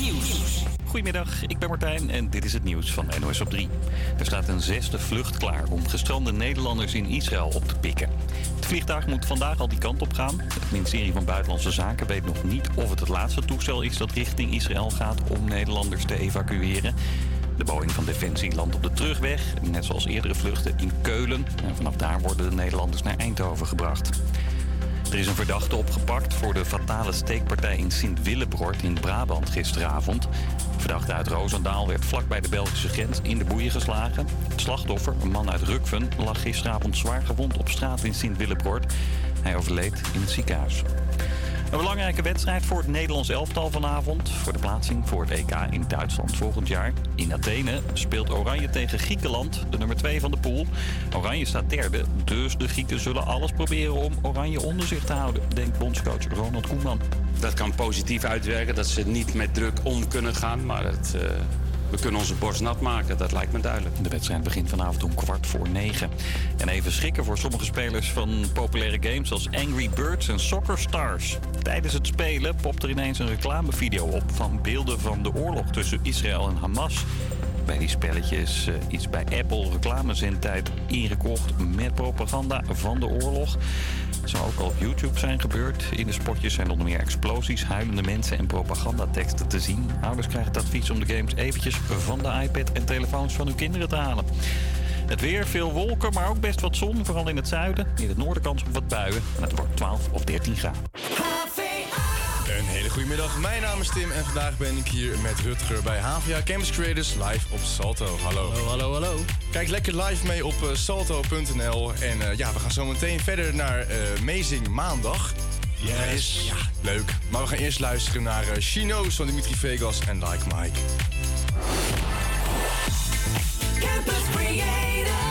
Nieuws. Goedemiddag, ik ben Martijn en dit is het nieuws van NOS op 3. Er staat een zesde vlucht klaar om gestrande Nederlanders in Israël op te pikken. Het vliegtuig moet vandaag al die kant op gaan. Het ministerie van Buitenlandse Zaken weet nog niet of het het laatste toestel is dat richting Israël gaat om Nederlanders te evacueren. De Boeing van Defensie landt op de terugweg, net zoals eerdere vluchten in Keulen. En vanaf daar worden de Nederlanders naar Eindhoven gebracht. Er is een verdachte opgepakt voor de fatale steekpartij in Sint-Willebroord in Brabant gisteravond. Verdachte uit Roosendaal werd vlak bij de Belgische grens in de boeien geslagen. Het slachtoffer, een man uit Rukven, lag gisteravond zwaar gewond op straat in Sint-Willebroord. Hij overleed in het ziekenhuis. Een belangrijke wedstrijd voor het Nederlands elftal vanavond. Voor de plaatsing voor het EK in Duitsland volgend jaar. In Athene speelt Oranje tegen Griekenland, de nummer 2 van de pool. Oranje staat derde, dus de Grieken zullen alles proberen om Oranje onder zich te houden, denkt bondscoach Ronald Koeman. Dat kan positief uitwerken, dat ze niet met druk om kunnen gaan. Maar het, uh, we kunnen onze borst nat maken, dat lijkt me duidelijk. De wedstrijd begint vanavond om kwart voor negen. En even schrikken voor sommige spelers van populaire games als Angry Birds en Soccer Stars. Tijdens het spelen popt er ineens een reclamevideo op van beelden van de oorlog tussen Israël en Hamas. Bij die spelletjes uh, iets bij Apple reclamezendtijd ingekocht met propaganda van de oorlog. Dat zou ook al op YouTube zijn gebeurd. In de spotjes zijn onder meer explosies, huilende mensen en propagandateksten te zien. Ouders krijgen het advies om de games eventjes van de iPad en telefoons van hun kinderen te halen. Het weer, veel wolken, maar ook best wat zon, vooral in het zuiden. In het noorden kans op wat buien. En het wordt 12 of 13 graden. Een hele goede middag. Mijn naam is Tim en vandaag ben ik hier met Rutger bij HVA Campus Creators live op Salto. Hallo. Hallo, hallo, hallo. Kijk lekker live mee op uh, salto.nl. En uh, ja, we gaan zo meteen verder naar uh, Amazing Maandag. Yes. Ja, leuk. Maar we gaan eerst luisteren naar She Knows van Dimitri Vegas en Like Mike. Campus Creators,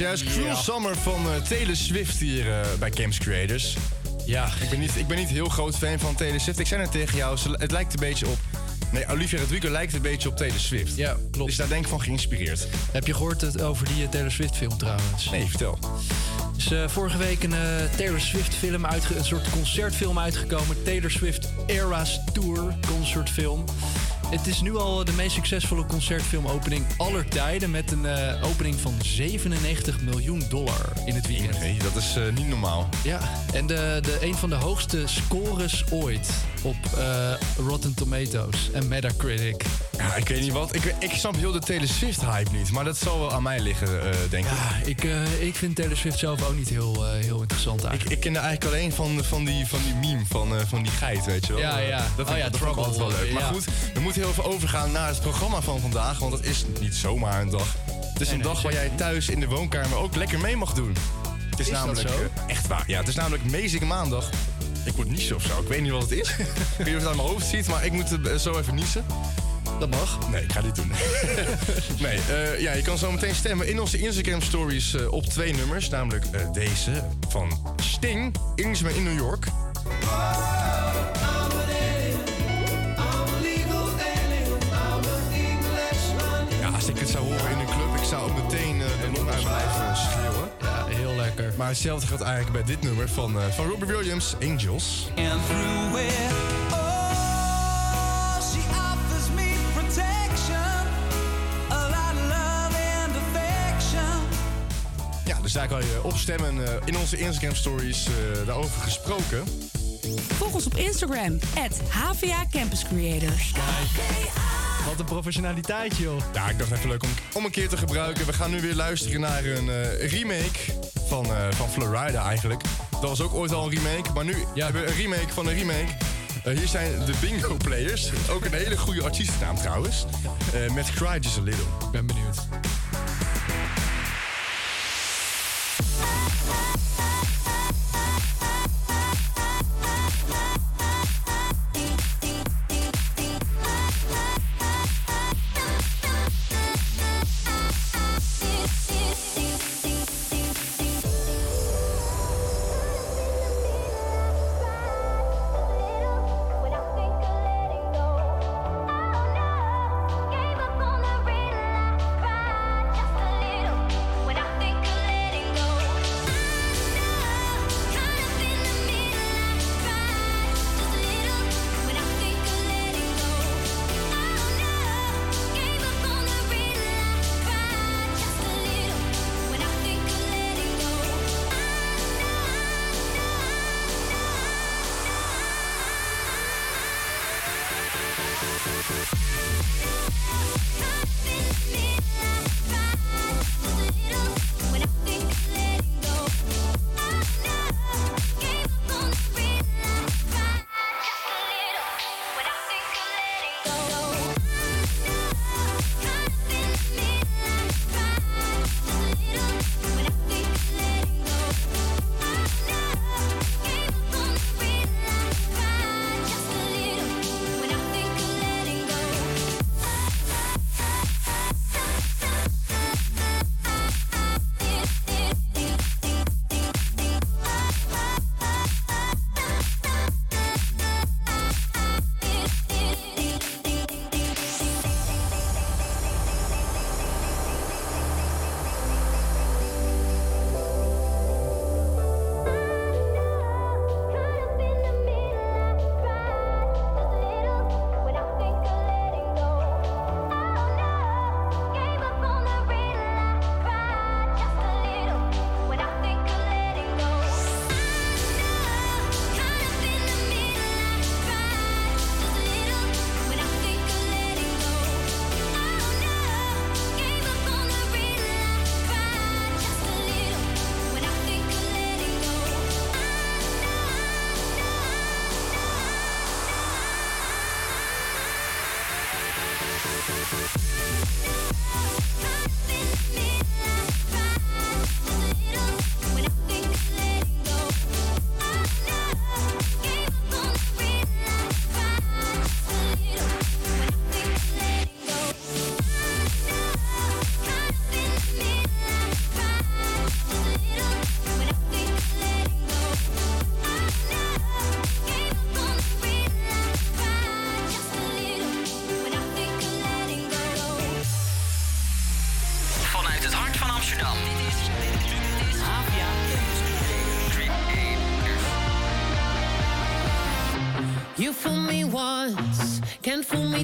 juist Cruel. Summer van eh, Taylor Swift hier eh, bij Camps Creators. Ja, Ik ben, niet, ik ben niet heel groot fan van Taylor Swift. Ik zei net tegen jou, ze- het lijkt een beetje op... Nee, Olivia Rodrigo lijkt een beetje op Taylor Swift. ja klopt. Dus daar denk ik van geïnspireerd. Heb je gehoord het over die eh, Taylor Swift film trouwens? Nee, vertel. Er is eh, vorige week een Taylor Swift film uitge een soort concertfilm uitgekomen. Taylor Swift Eras Tour concertfilm. Het is nu al de meest succesvolle concertfilmopening aller tijden. Met een eh, opening van 97 miljoen dollar in het weekend. Nee, dat is eh, niet normaal. Ja, en de, de, een van de hoogste scores ooit op eh, Rotten Tomatoes en Metacritic. Ja, ik weet niet wat. Ik, ik snap heel de Taylor Swift hype niet. Maar dat zal wel aan mij liggen, denk ik. Ja, ik, ik vind Taylor Swift zelf ook niet heel, heel interessant Ik, eigenlijk. ik ken eigenlijk alleen van, van, die, van die meme van, van die geit, weet je wel. Ja, ja. Dat Oh ik- ja, dat ik wel leuk. Maar goed, we moeten heel even overgaan naar het programma van vandaag. Want het is niet zomaar een dag. Het is een nee, dag waar jij thuis in de woonkamer ook lekker mee mag doen. Het is, dat namelijk zo? eh, echt waar. Ja, het is namelijk Amazing Maandag. Ik moet niezen of zo. Ik weet niet wat het is. ik weet niet of je het aan mijn hoofd ziet, maar ik moet eh, zo even niezen. Dat mag. Nee, ik ga dit doen. nee, eh, ja, je kan zo meteen stemmen in onze Instagram stories eh, op twee nummers. Namelijk eh, deze van Sting, Englishman in New York. Ik het zou horen in een club, ik zou ook meteen eh, de long uit mijn lijf eh, schreeuwen. Ja, heel lekker. Maar hetzelfde gaat eigenlijk bij dit nummer van, eh, van Robbie Williams, Angels. And through it, she offers me protection, a lot of love and affection. Ja, dus daar kan je op stemmen eh, in onze Instagram stories eh, daarover gesproken. Volg ons op Instagram, HVA Campus Creators. Wat een professionaliteit, joh. Ja, ik dacht even leuk om, om een keer te gebruiken. We gaan nu weer luisteren naar een eh, remake van, eh, van Florida eigenlijk. Dat was ook ooit al een remake, maar nu hebben we een remake van een remake. Eh, hier zijn de Bingo Players. Ook een hele goede artiestennaam trouwens. Met Cry Just A Little. Ik ben benieuwd.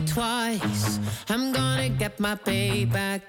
Me twice. I'm gonna get my payback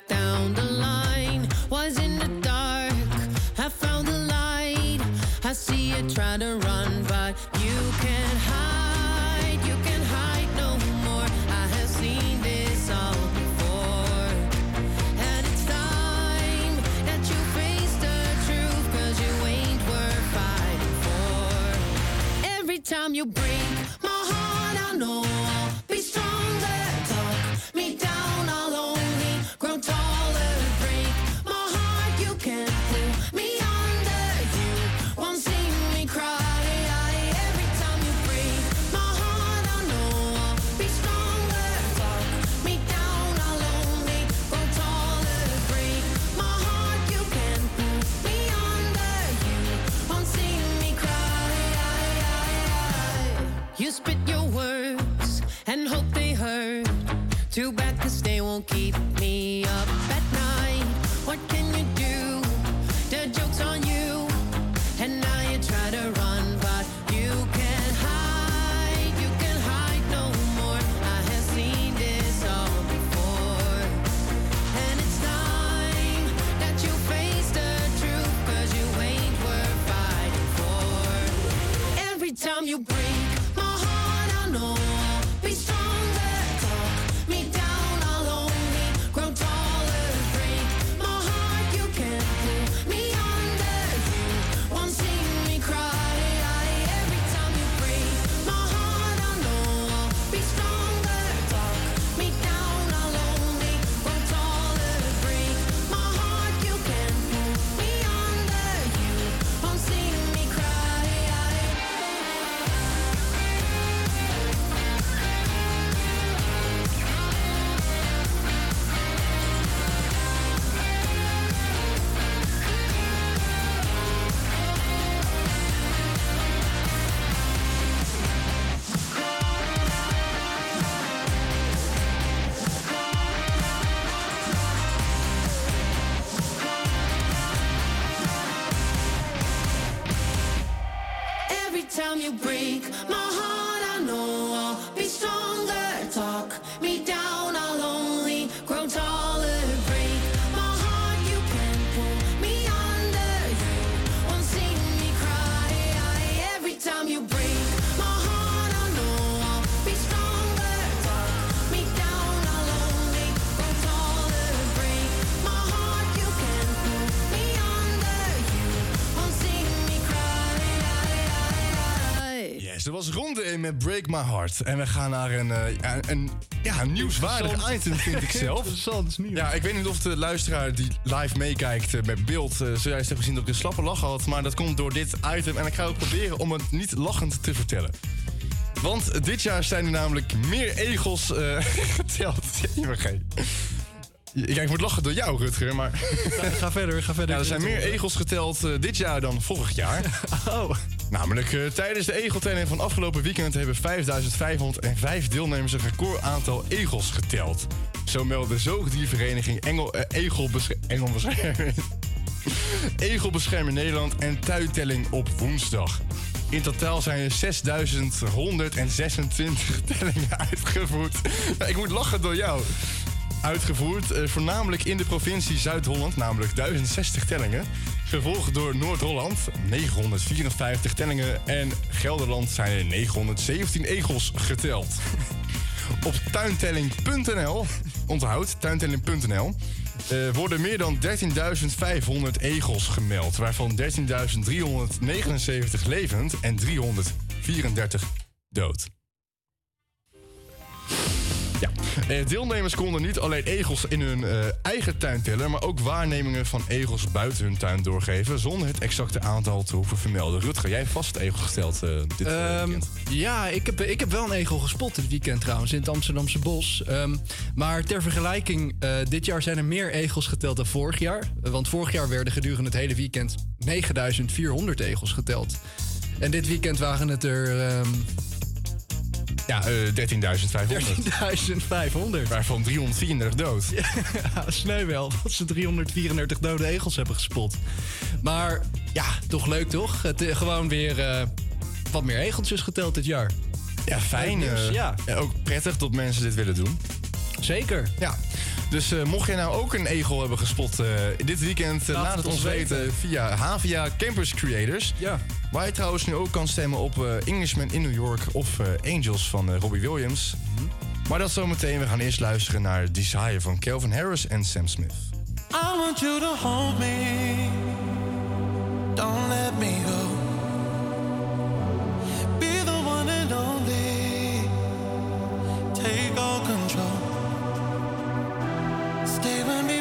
Ronde in met Break My Heart. En we gaan naar een, ja, een, ja, een nieuwswaardig item, vind ik zelf. Interessant nieuws. Ja, ik weet niet of de luisteraar die live meekijkt eh, met beeld... eh, zojuist heeft gezien dat ik een slappe lach had. Maar dat komt door dit item. En ik ga ook proberen om het niet lachend te vertellen. Want dit jaar zijn er namelijk meer egels geteld. Ja, ik moet lachen door jou, Rutger, maar... Ga, ga verder, ga verder. Ja, er zijn meer egels geteld dit jaar dan vorig jaar. Oh. Namelijk eh, tijdens de egeltelling van afgelopen weekend hebben 5505 deelnemers een record aantal egels geteld. Zo meldde de zoogdiervereniging Engel, eh, Nederland en tuintelling op woensdag. In totaal zijn er 6126 tellingen uitgevoerd. Ik moet lachen door jou. Uitgevoerd, eh, voornamelijk in de provincie Zuid-Holland, namelijk 1060 tellingen. Gevolgd door Noord-Holland, 954 tellingen. En Gelderland zijn er 917 egels geteld. Op tuintelling.nl, onthoud, tuintelling.nl, eh, worden meer dan 13.500 egels gemeld. Waarvan 13.379 levend en 334 dood. Eh, deelnemers konden niet alleen egels in hun eh, eigen tuin tellen, maar ook waarnemingen van egels buiten hun tuin doorgeven, zonder het exacte aantal te hoeven vermelden. Rutger, jij hebt vast egel gesteld eh, dit eh, Ehm, weekend. ja, ik heb, ik heb wel een egel gespot dit weekend trouwens in het Amsterdamse bos. Ehm, maar ter vergelijking, dit jaar zijn er meer egels geteld dan vorig jaar. Want vorig jaar werden gedurende het hele weekend 9400 egels geteld. En dit weekend waren het er ehm ja, eh, 13.500. 13.500. Waarvan 334 dood. Ja, wel dat ze 334 dode egels hebben gespot. Maar ja, toch leuk toch? Het, eh, gewoon weer eh, wat meer egeltjes geteld dit jaar. Ja, fijn. Dus, ja. Ook prettig dat mensen dit willen doen. Zeker. Ja. Dus mocht jij nou ook een egel hebben gespot dit weekend, laat, het ons weten, via Havia Campus Creators. Ja. Waar je trouwens nu ook kan stemmen op uh, Englishman in New York of eh, Angels van eh, Robbie Williams. Mhm. Maar dat zometeen. We gaan eerst luisteren naar Desire van Kelvin Harris en Sam Smith. I want you to hold me. Don't let me go. Be the one and only. Take all control. Stay with me.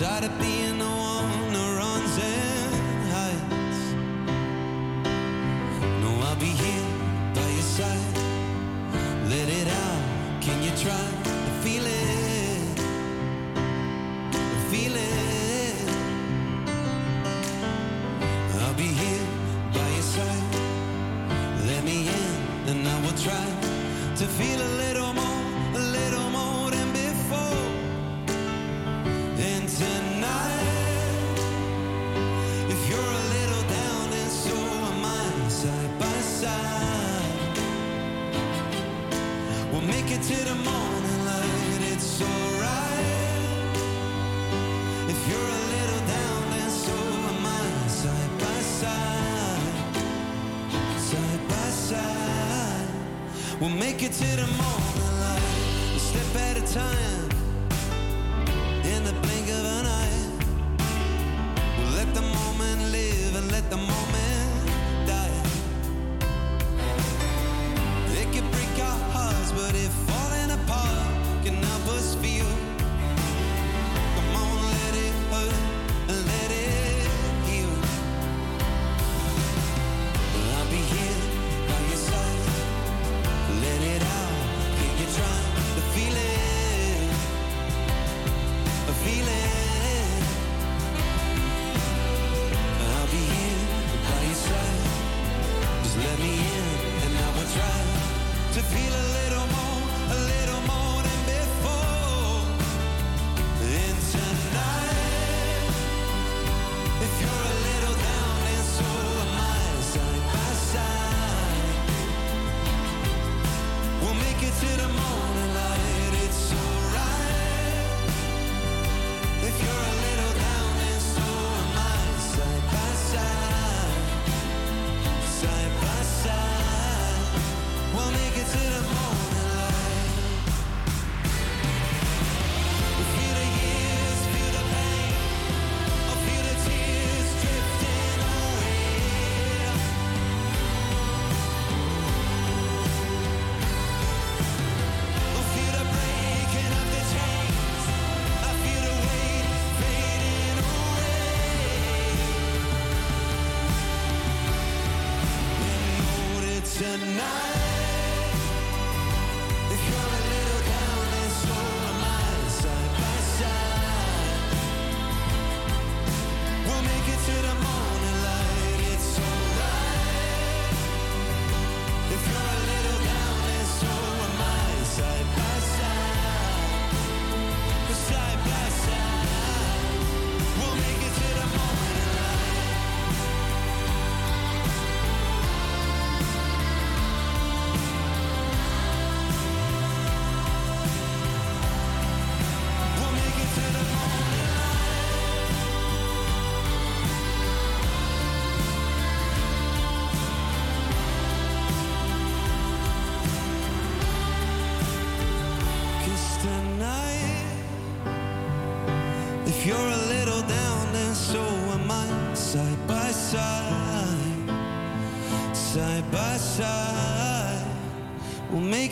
tired of being We'll make it to the morning light, a step at a time.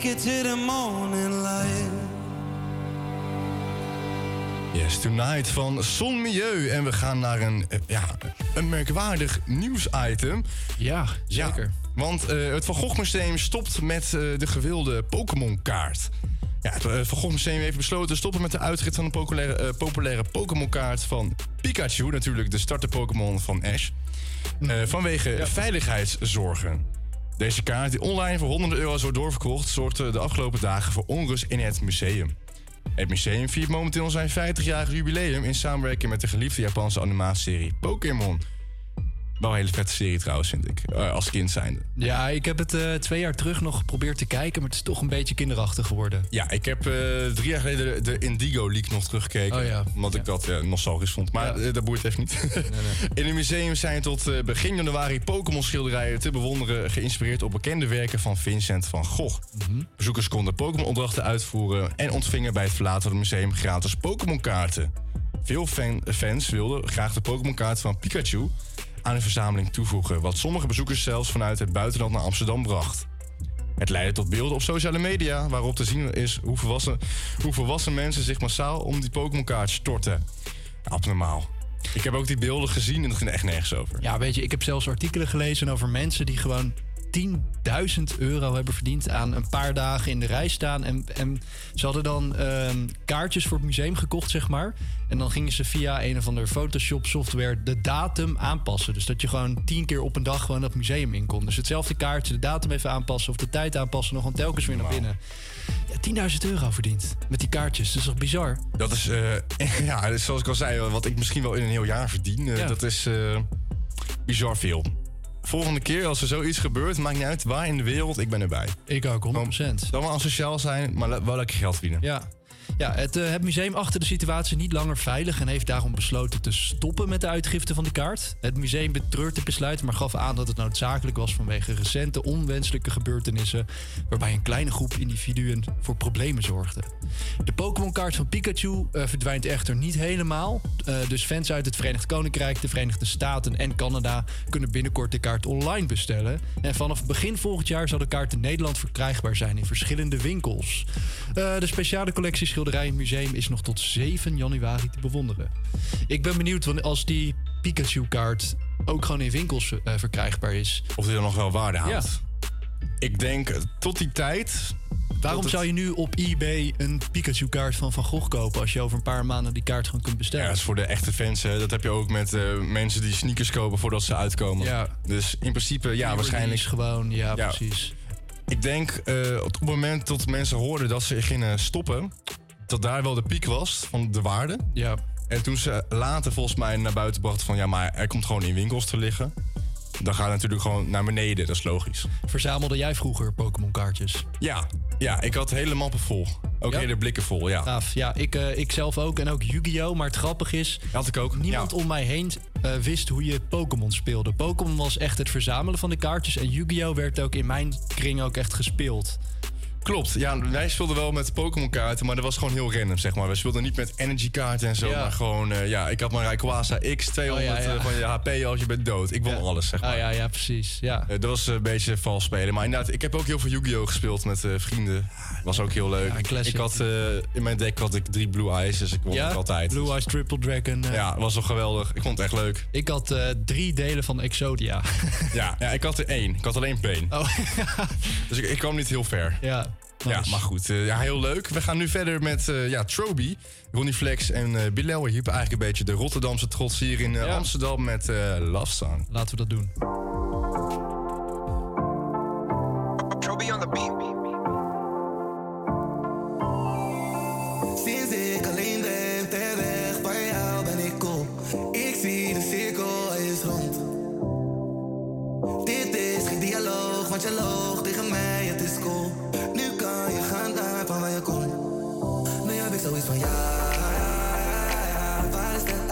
Make it to the morning light. Yes, Tonight van Son Milieu. En we gaan naar een, eh, ja, een merkwaardig nieuwsitem. Ja, zeker. want eh, het Van Gogh Museum stopt met eh, de gewilde Pokémon-kaart. Ja, het Van Gogh Museum heeft besloten te stoppen met de uitrit van de populaire, populaire Pokémon-kaart van Pikachu. Natuurlijk de starter-Pokémon van Ash. Eh, vanwege veiligheidszorgen. Deze kaart, die online voor honderden euro's wordt doorverkocht, zorgde de afgelopen dagen voor onrust in het museum. Het museum viert momenteel zijn 50-jarig jubileum in samenwerking met de geliefde Japanse animatieserie Pokémon. Wel een hele vette serie trouwens, vind ik, eh, als kind zijnde. Ja, ik heb het eh, twee jaar terug nog geprobeerd te kijken, maar het is toch een beetje kinderachtig geworden. Ja, ik heb eh, drie jaar geleden de, de Indigo League nog teruggekeken. Oh ja. Omdat ik dat nostalgisch vond. Maar dat boeit even niet. In het museum zijn tot begin januari Pokémon-schilderijen te bewonderen... geïnspireerd op bekende werken van Vincent van Gogh. Mhm. Bezoekers konden Pokémon-opdrachten uitvoeren... en ontvingen bij het verlaten van het museum gratis Pokémon-kaarten. Veel fan- fans wilden graag de Pokémon-kaart van Pikachu aan hun verzameling toevoegen... wat sommige bezoekers zelfs vanuit het buitenland naar Amsterdam bracht. Het leidde tot beelden op sociale media waarop te zien is hoe volwassen, hoe volwassen mensen zich massaal om die Pokémon-kaart storten. Abnormaal. Ik heb ook die beelden gezien en dat ging echt nergens over. Ja, weet je, ik heb zelfs artikelen gelezen over mensen die gewoon 10.000 euro hebben verdiend aan een paar dagen in de rij staan. En, en ze hadden dan ehm, kaartjes voor het museum gekocht, zeg maar. En dan gingen ze via een of andere Photoshop software de datum aanpassen. Dus dat je gewoon tien keer op een dag gewoon dat museum in kon. Dus hetzelfde kaartje, de datum even aanpassen of de tijd aanpassen. Nog gewoon telkens weer naar binnen. Ja, 10.000 euro verdiend met die kaartjes. Dat is toch bizar? Dat is, eh, ja, dus zoals ik al zei, wat ik misschien wel in een heel jaar verdien. eh, Ja. Dat is eh, bizar veel. Volgende keer als er zoiets gebeurt, maakt niet uit waar in de wereld, ik ben erbij. Ik ook, 100%. Dan wel asociaal zijn, maar wel lekker geld verdienen. Ja. Ja, het, eh, het museum achter de situatie niet langer veilig en heeft daarom besloten te stoppen met de uitgifte van de kaart. Het museum betreurt het besluit, maar gaf aan dat het noodzakelijk was vanwege recente onwenselijke gebeurtenissen, waarbij een kleine groep individuen voor problemen zorgde. De Pokémon-kaart van Pikachu eh, verdwijnt echter niet helemaal. Eh, dus fans uit het Verenigd Koninkrijk, de Verenigde Staten en Canada kunnen binnenkort de kaart online bestellen. En vanaf begin volgend jaar zal de kaart in Nederland verkrijgbaar zijn in verschillende winkels. De speciale collectie schilderijen in het museum is nog tot 7 januari te bewonderen. Ik ben benieuwd als die Pikachu-kaart ook gewoon in winkels eh, verkrijgbaar is. Of die dan nog wel waarde Ja. houdt. Ik denk, eh, tot die tijd... Waarom het- zou je nu op eBay een Pikachu-kaart van Van Gogh kopen... als je over een paar maanden die kaart gewoon kunt bestellen? Ja, dat is voor de echte fans. Hè. Dat heb je ook met eh, mensen die sneakers kopen voordat ze uitkomen. Ja. Dus in principe, ja, waarschijnlijk. gewoon, ja, Ja. precies. Ik denk op het moment dat mensen hoorden dat ze gingen stoppen, dat daar wel de piek was van de waarde. Ja. En toen ze later volgens mij naar buiten brachten van ja, maar er komt gewoon in winkels te liggen. Dan gaat het natuurlijk gewoon naar beneden, dat is logisch. Verzamelde jij vroeger Pokémon-kaartjes? Ja, ja, ik had hele mappen vol. Ook Ja? hele blikken vol, ja. Gaaf. Ja, ik, eh, ik zelf ook. En ook Yu-Gi-Oh! Maar het grappige is... Had ik ook. Niemand Ja. om mij heen eh, wist hoe je Pokémon speelde. Pokémon was echt het verzamelen van de kaartjes. En Yu-Gi-Oh! werd ook in mijn kring ook echt gespeeld. Klopt, ja, wij speelden wel met Pokémon kaarten, maar dat was gewoon heel random, zeg maar. We speelden niet met energy kaarten en zo, Ja. maar gewoon, eh, ja, ik had mijn Rayquaza X, 200 Oh, ja, ja. eh, van je HP als je bent dood. Ik won alles, zeg maar. Ah ja, ja, precies. Ja. Eh, dat was een beetje vals spelen. Maar inderdaad, ik heb ook heel veel Yu-Gi-Oh! gespeeld met eh, vrienden. Was ook heel leuk. Ik had, in mijn deck had ik drie Blue Eyes, dus ik won ook altijd. Blue Eyes Triple Dragon. Ja, was wel geweldig. Ik vond het echt leuk. Ik had drie delen van Exodia. Ja, ja, ik had er één. Ik had alleen Pain. Oh, Dus ik, ik kwam niet heel ver. ja. Ja, nice. maar goed. eh, ja, heel leuk. We gaan nu verder met eh, ja, Troby, Ronnie Flex en eh Bilal. Hier eigenlijk een beetje de Rotterdamse trots hier in Ja. Amsterdam met eh Love Song. Laten we dat doen. Troby on the beat. Sinds ik alleen ben, ter weg van jou ben ik cool. Ik zie de cirkel is rond. Dit is geen dialoog, want je loog ja, waar de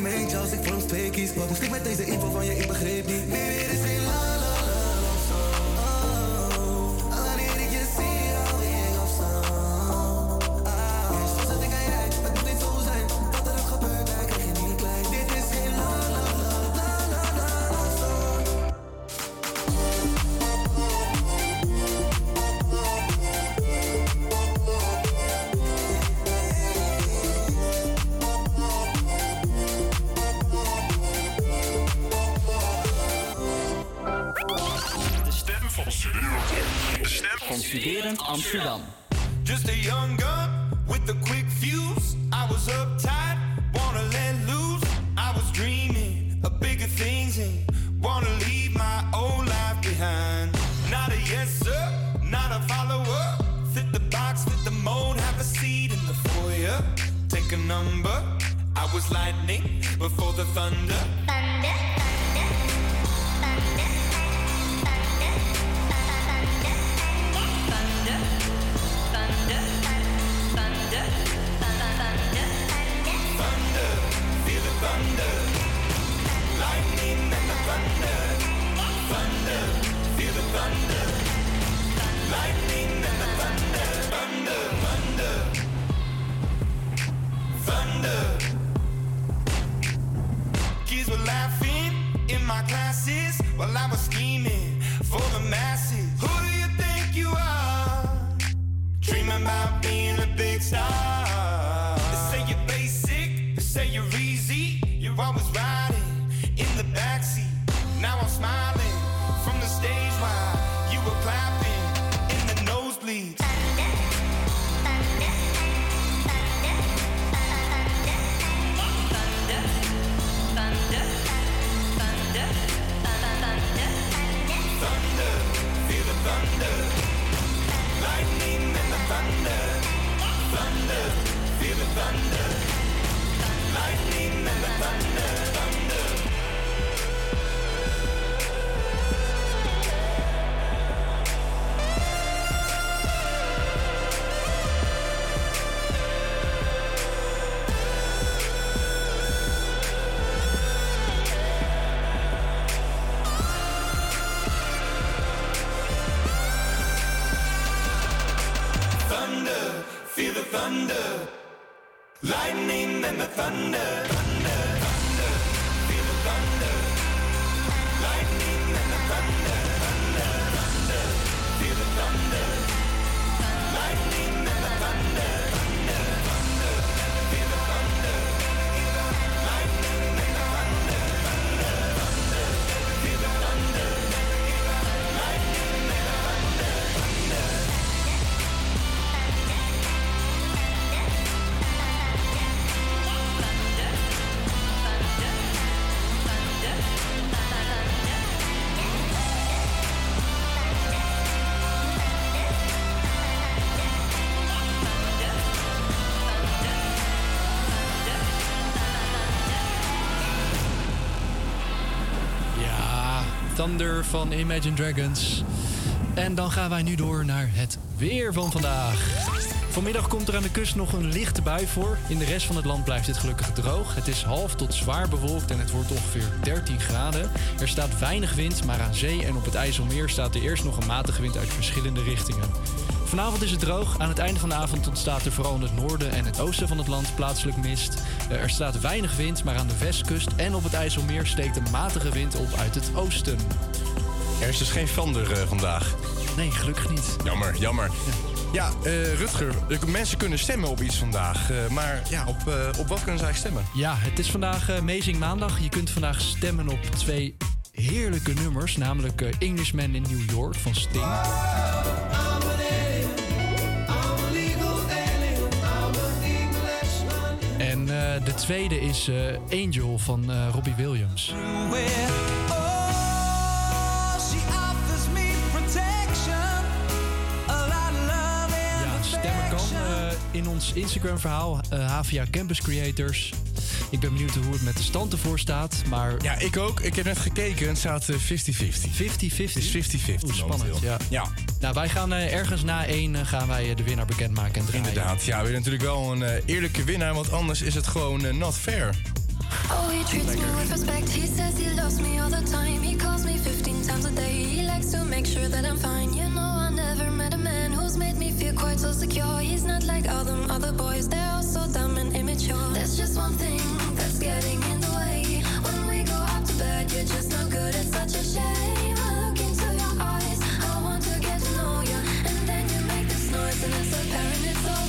mijn als ik ons twee kies? Wat Studerend Amsterdam. Thunder van Imagine Dragons. En dan gaan wij nu door naar het weer van vandaag. Vanmiddag komt er aan de kust nog een lichte bui voor. In de rest van het land blijft het gelukkig droog. Het is half tot zwaar bewolkt en het wordt ongeveer 13 graden. Er staat weinig wind, maar aan zee en op het IJsselmeer staat er eerst nog een matige wind uit verschillende richtingen. Vanavond is het droog. Aan het einde van de avond ontstaat er vooral in het noorden en het oosten van het land plaatselijk mist. Eh, Er staat weinig wind, maar aan de westkust en op het IJsselmeer steekt een matige wind op uit het oosten. Er is dus geen Vander eh, vandaag. Nee, gelukkig niet. Jammer, jammer. Ja, eh, Rutger, mensen kunnen stemmen op iets vandaag. maar ja, op, op wat kunnen ze eigenlijk stemmen? Ja, het is vandaag Amazing Maandag. Je kunt vandaag stemmen op twee heerlijke nummers. Namelijk Englishman in New York van Sting. Tweede is eh, Angel van eh, Robbie Williams. Ja, stemmen kan eh, in ons Instagram-verhaal, HVA Campus Creators. Ik ben benieuwd hoe het met de stand ervoor staat, maar... Ja, ik ook. Ik heb net gekeken. Het staat eh, 50-50. 50-50? Het is 50-50 Oeh, spannend, ja. ja. Nou, wij gaan eh, ergens na één eh, gaan wij eh, de winnaar bekendmaken en draaien. Inderdaad. Ja, we willen natuurlijk wel een eerlijke winnaar, want anders is het gewoon not fair. Oh, he treats me with respect. He says he loves me all the time. He calls me 15 times a day. He likes to make sure that I'm fine. You know, I never met a man who's made me feel quite so secure. He's not like all them other boys, they're all so dumb and immature. There's just one thing that's getting in the way. When we go out to bed, you're just no good. It's such a shame. This noise, and it's apparent it's all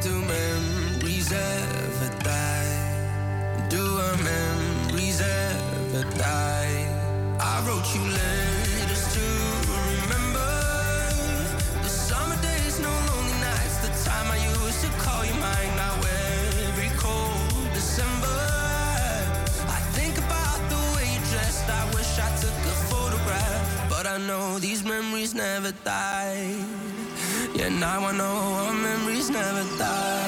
Do memories ever die? Do our memories ever die? I wrote you letters to remember the summer days, no lonely nights. The time I used to call you mine. Now every cold December, I think about the way you dressed. I wish I took a photograph, but I know these memories never die. Now I know our memories never die.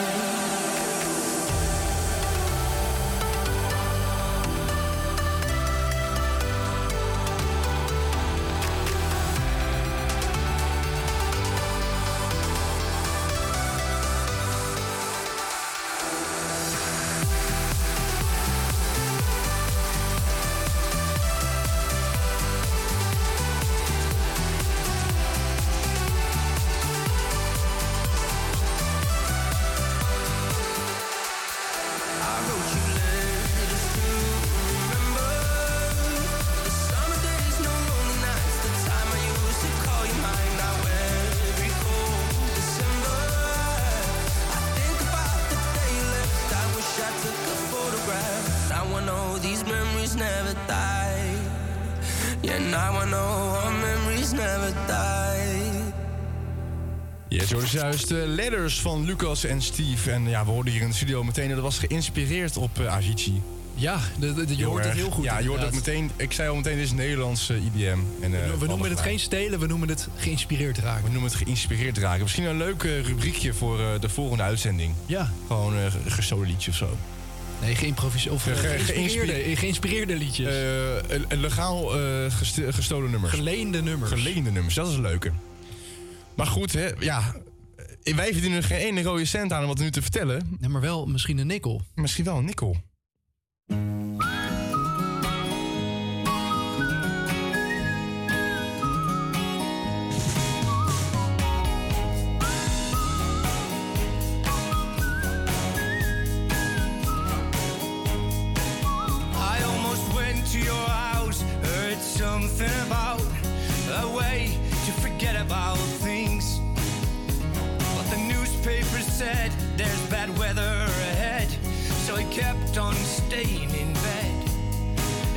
Juist de letters van Lucas en Steve. En ja, we hoorden hier in de studio meteen dat was geïnspireerd op eh, Avicii. Ja, de, de- de- je hoort het heel goed. Ja, je hoort ook inderdaad. meteen. Ik zei al meteen, dit is Nederlands eh, IBM. En, eh, We noemen het geen stelen, we noemen het geïnspireerd raken. We noemen het geïnspireerd raken. Misschien een leuk eh, rubriekje voor eh, de volgende uitzending. Ja. Gewoon een uh, gesolo liedje of zo. Nee, geïmproviseerd. Of Ge- eh, ge- geïnspireerde, geïnspi- geïnspireerde liedjes. Eh, een, legaal eh, gest- gestolen nummers. Geleende nummers. Geleende nummers, dat is een leuke. Maar goed, hè, ja. Eh, Wij verdienen er geen ene rode cent aan om wat nu te vertellen. Ja, maar wel misschien een nikkel. Misschien wel een nikkel. I kept on staying in bed.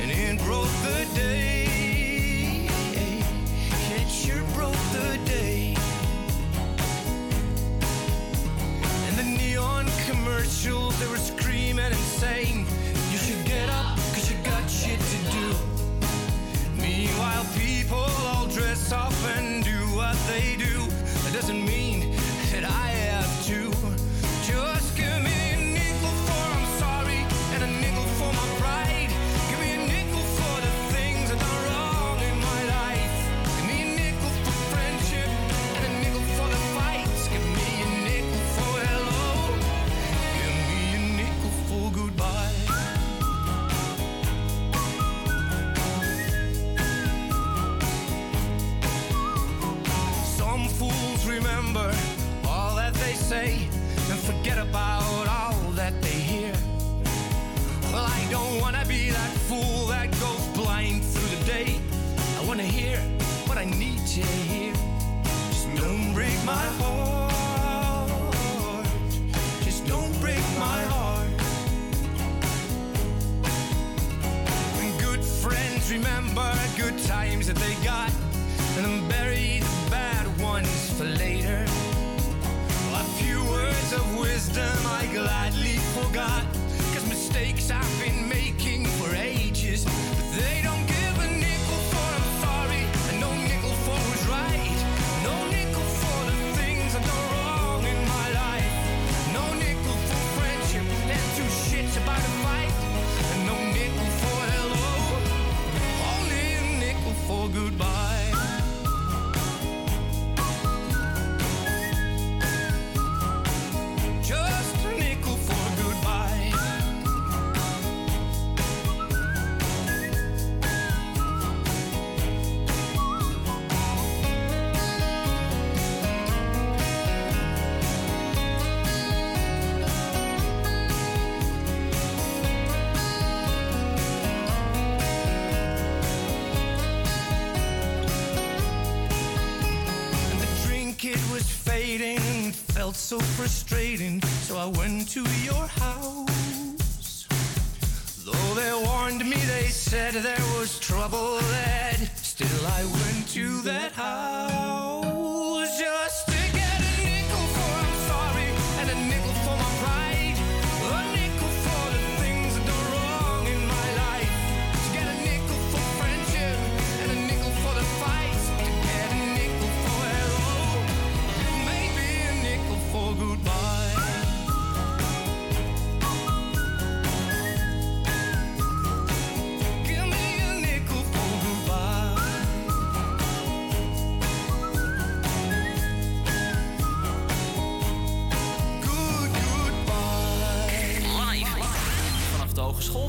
And it broke the day. It sure broke the day. And the neon commercials, they were screaming and saying, You should get up, cause you got shit to do. Meanwhile, people all dress up and do what they do. That doesn't mean upset about all that they hear. Well, I don't wanna be that fool that goes blind through the day. I wanna hear what I need to hear. Just don't break my heart. Just don't break my heart. When good friends remember good times that they got, and then bury the bad ones for later. Words of wisdom I gladly forgot. Cause mistakes I've been making for ages. But they don't give a nickel for I'm sorry. And no nickel for right. No nickel for the things I've wrong in my life. No nickel for fight. And no nickel for hello. Only a nickel for goodbye. So frustrating. So I went to your house. Though they warned me, they said there was trouble ahead. Still, I went to that house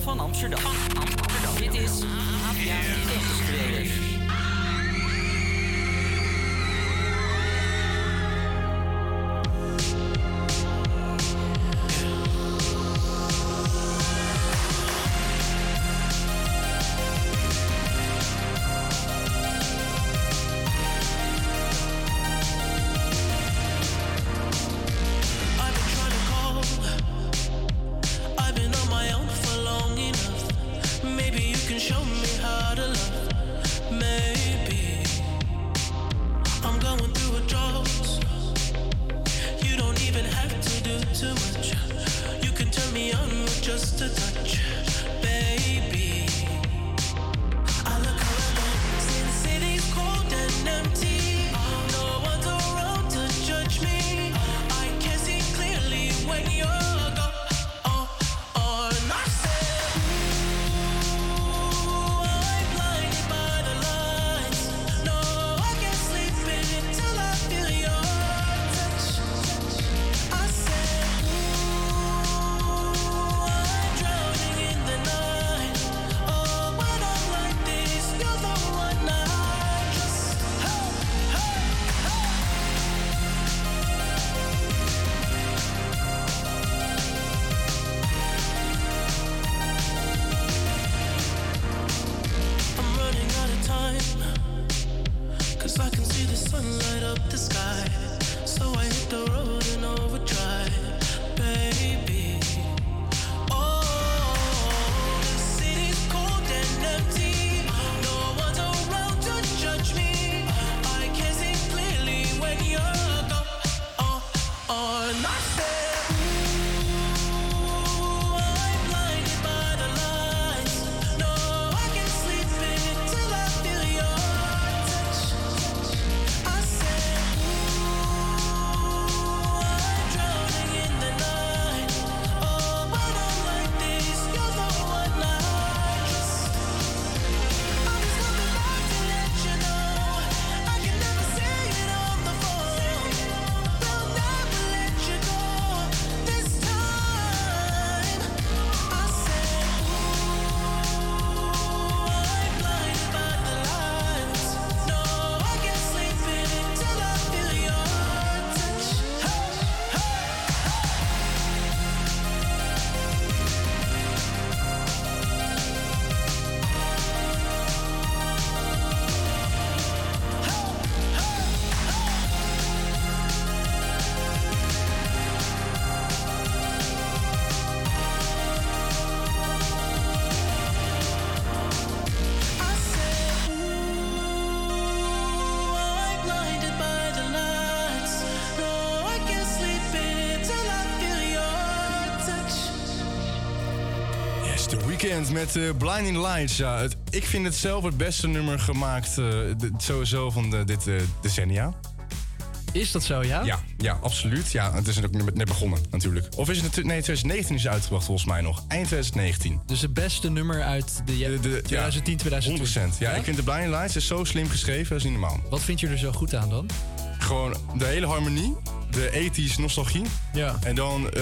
van Amsterdam. Dit is APA Campus Met eh, Blinding Lights. Ja, het, ik vind het zelf het beste nummer gemaakt eh, de- sowieso van de, dit eh, decennia. Is dat zo, ja? Ja, ja, absoluut. Ja, het is ook net begonnen natuurlijk. Of is het... Nee, 2019 is uitgebracht volgens mij nog. Eind 2019. Dus het beste nummer uit de, de, 2010, 2020. 100%. Ja, ik vind de Blinding Lights is zo slim geschreven, dat is niet normaal. Wat vind je er zo goed aan dan? Gewoon de hele harmonie, de ethisch nostalgie. Ja. En dan, eh,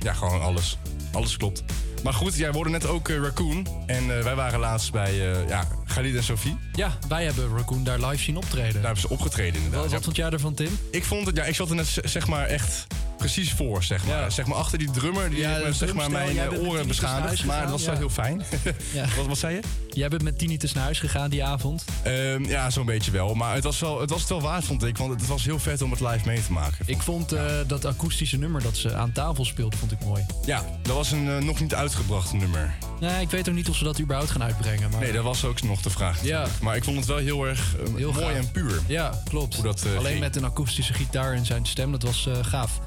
ja, gewoon alles. Alles klopt. Maar goed, jij hoorde net ook eh, Raccoon. En eh, wij waren laatst bij eh ja, Khalid en Sophie. Ja, wij hebben Raccoon daar live zien optreden. Daar hebben ze opgetreden inderdaad. Wat, vond jij ervan, Tim? Ik vond het, ja, ik zat er net zeg maar echt precies voor, zeg maar. Zeg maar achter die drummer, die Ja, heeft me, de zeg maar mijn oren beschadigd. Maar dat was wel heel fijn. Ja. wat, wat zei je? Jij bent met tinnitus naar huis gegaan die avond. Ehm, ja, zo'n beetje wel. Maar het was, wel, het was het wel waard, vond ik. Want het was heel vet om het live mee te maken. Ik vond eh, dat akoestische nummer dat ze aan tafel speelde, vond ik mooi. Ja, dat was een eh, nog niet uitgebracht nummer. Nee, ik weet ook niet of ze dat überhaupt gaan uitbrengen. Maar... Nee, dat was ook nog de vraag. Ja. Maar ik vond het wel heel erg eh, Heel mooi gaaf. en puur. Ja, klopt. Hoe dat, Alleen ging. met een akoestische gitaar en zijn stem, dat was gaaf.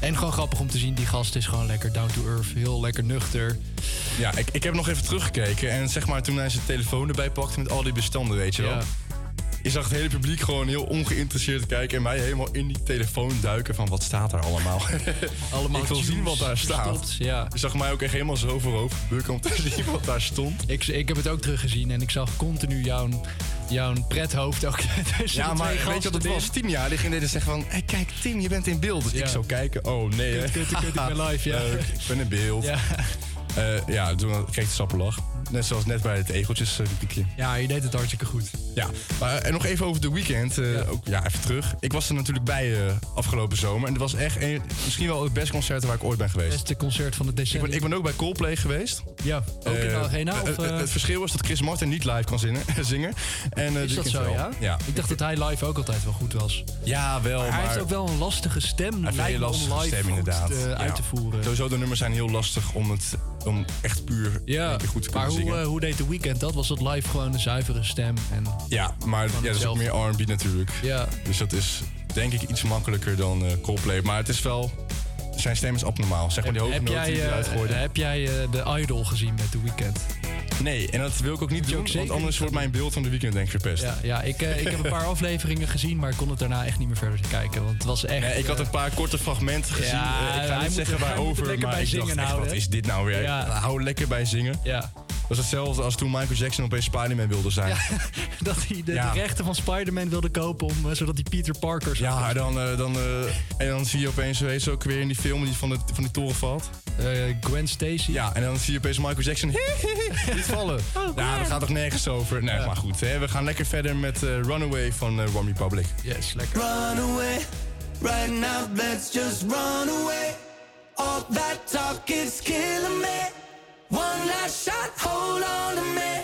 En gewoon grappig om te zien, die gast is gewoon lekker down to earth. Heel lekker nuchter. Ja, ik, ik heb nog even teruggekeken. En zeg maar toen hij zijn telefoon erbij pakte met al die bestanden, weet je wel. Ja. Je zag het hele publiek gewoon heel ongeïnteresseerd kijken. En mij helemaal in die telefoon duiken van wat staat daar allemaal. Allemaal ik wil zien wat daar staat. ja. Je zag mij ook echt helemaal zo voorover bukken om te zien wat daar stond. Ik, ik heb het ook teruggezien en ik zag continu jouw, jouw prethoofd ook Ja, maar weet je wat het was? Tien jaar, die ging deden zeggen van... Hey, kijk Tim, je bent in beeld. Dus Ja. ik zou kijken. Oh nee, hè. Kut, kut, kut, ik ben live, ja. Leuk, ik ben in beeld. Ja. Eh, ja, toen kreeg ik de sappelach. Net zoals net bij het egeltjes eh, piekje. Ja, je deed het hartstikke goed. Ja, maar en nog even over de weekend. eh, Ook, ja, even terug. Ik was er natuurlijk bij eh, afgelopen zomer. En het was echt een, misschien wel het beste concert waar ik ooit ben geweest. Beste concert van het Ik decennium. ben, ik ben ook bij Coldplay geweest. Ja, ook in de Eh, arena? eh, Of, het- eh? het verschil is dat Chris Martin niet live kan zingen. zingen en, eh, is dat zo, ja? Ja, Ik dacht dat hij live ook altijd wel goed was. ja wel, Maar maar... hij heeft ook wel een lastige stem. Hij heeft een lastige stem inderdaad. eh, Ja. uit te voeren. Sowieso, de nummers zijn heel lastig om, het, om echt puur Ja, goed te maar kunnen hoe, eh, hoe deed The Weeknd dat? Was dat live gewoon een zuivere stem? En ja, maar ja, dat is ook meer R&B natuurlijk. Ja. Dus dat is denk ik iets makkelijker dan eh, Coldplay. Maar het is wel... Zijn stem is abnormaal. Zeg maar die hoge noten die hij eh, uitgooide. heb jij eh, de Idol gezien met The Weeknd? Nee, en dat wil ik ook niet doen. want anders wordt mijn beeld van de weekend denk ik verpest. Ja, ja ik, eh, ik heb een paar afleveringen gezien, maar ik kon het daarna echt niet meer verder kijken. Want het was echt... Nee, ik had eh, een paar korte fragmenten gezien. Ja, Eh, ik ga niet zeggen er- waarover, er maar bij ik zingen dacht echt, houden. wat is dit nou weer? Ja. Hou lekker bij zingen. Ja. Dat is hetzelfde als toen Michael Jackson opeens Spider-Man wilde zijn. dat hij de, Ja. de rechten van Spider-Man wilde kopen, om, eh, zodat hij Peter Parker zou Ja, en dan, eh, dan, eh, en dan zie je opeens, heet ze ook weer in die film die van, de, van die toren valt. Eh, Gwen Stacy. Ja, en dan zie je opeens Michael Jackson niet vallen. ja, dat gaat toch nergens over. Nee, maar goed. Hè, we gaan lekker verder met Runaway van eh, One Republic. Yes, lekker. Run away, right now, let's just run away. All that talk is killing me. One last shot, hold on to me.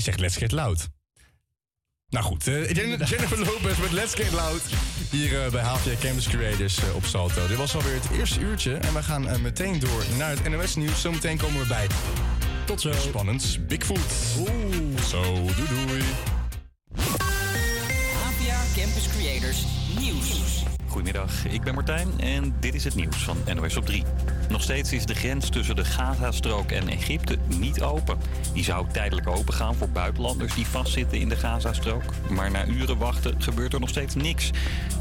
Zeg zegt Let's Get Loud. Nou goed, eh, Jennifer Lopez met Let's Get Loud. Hier eh, bij HVA Campus Creators eh, op Salto. Dit was alweer het eerste uurtje. En we gaan meteen door naar het NOS nieuws. Zometeen komen we bij. Tot zo. Spannend. Bigfoot. Oeh. Zo, doei doei. HVA Campus Creators nieuws. Goedemiddag, ik ben Martijn en dit is het nieuws van NOS op 3. Nog steeds is de grens tussen de Gazastrook en Egypte niet open. Die zou tijdelijk open gaan voor buitenlanders die vastzitten in de Gazastrook. Maar na uren wachten gebeurt er nog steeds niks.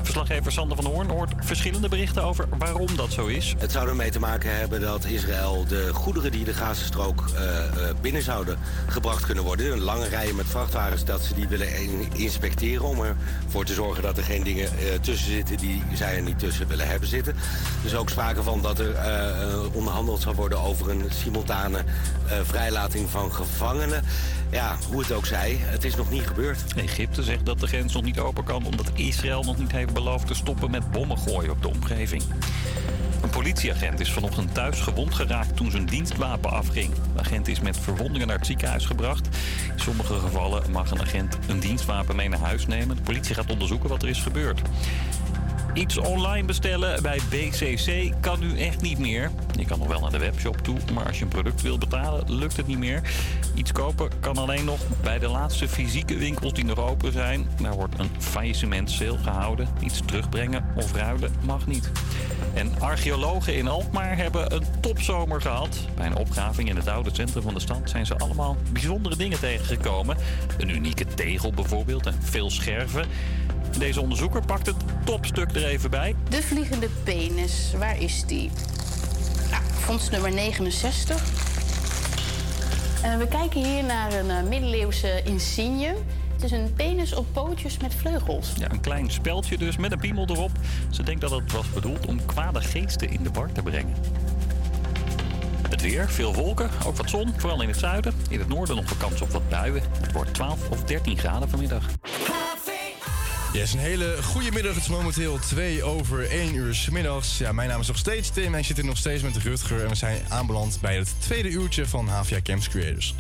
Verslaggever Sander van Hoorn hoort verschillende berichten over waarom dat zo is. Het zou ermee te maken hebben dat Israël de goederen die de Gazastrook eh, binnen zouden gebracht kunnen worden... een lange rijen met vrachtwagens, dat ze die willen in- inspecteren... om ervoor te zorgen dat er geen dingen eh, tussen zitten die zij er niet tussen willen hebben zitten. Dus ook sprake van dat er onderhandeld zal worden over een simultane eh, vrijlating van gevangenen. Ja, hoe het ook zij, het is nog niet gebeurd. Egypte zegt dat de grens nog niet open kan omdat Israël nog niet heeft beloofd te stoppen met bommen gooien op de omgeving. Een politieagent is vanochtend thuis gewond geraakt toen zijn dienstwapen afging. De agent is met verwondingen naar het ziekenhuis gebracht. In sommige gevallen mag een agent een dienstwapen mee naar huis nemen. De politie gaat onderzoeken wat er is gebeurd. Iets online bestellen bij BCC kan nu echt niet meer. Je kan nog wel naar de webshop toe, maar als je een product wil betalen, lukt het niet meer. Iets kopen kan alleen nog bij de laatste fysieke winkels die nog open zijn. Daar wordt een faillissement sale gehouden. Iets terugbrengen of ruilen mag niet. En archeologen in Alkmaar hebben een topzomer gehad. Bij een opgraving in het oude centrum van de stad zijn ze allemaal bijzondere dingen tegengekomen. Een unieke tegel bijvoorbeeld en veel scherven. Deze onderzoeker pakt het topstuk er even bij. De vliegende penis, waar is die? Nou, vondst nummer 69. Eh, we kijken hier naar een eh, middeleeuwse insigne. Het is een penis op pootjes met vleugels. Ja, een klein speldje dus met een piemel erop. Ze denkt dat het was bedoeld om kwade geesten in de war te brengen. Het weer, veel wolken, ook wat zon, vooral in het zuiden. In het noorden nog een kans op wat buien. Het wordt 12 of 13 graden vanmiddag. Yes, een hele goede middag. Het is momenteel 2 over 1 uur 's middags. Ja, mijn naam is nog steeds Tim en ik zit hier nog steeds met Rutger. En we zijn aanbeland bij het tweede uurtje van HVA Camps Creators.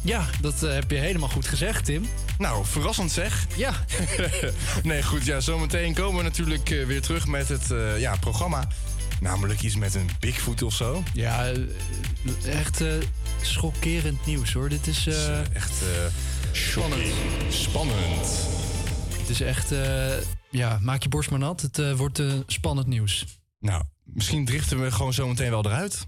Ja, dat eh, heb je helemaal goed gezegd, Tim. Nou, verrassend zeg. Ja. nee, goed. Ja, zometeen komen we natuurlijk eh, weer terug met het eh, ja, programma. Namelijk iets met een Bigfoot of zo. Ja, echt schokkerend nieuws hoor. Dit is eh, echt spannend. Spannend. Het is echt, eh, ja, maak je borst maar nat. Het eh, wordt eh, spannend nieuws. Nou, misschien driften we gewoon zometeen wel eruit.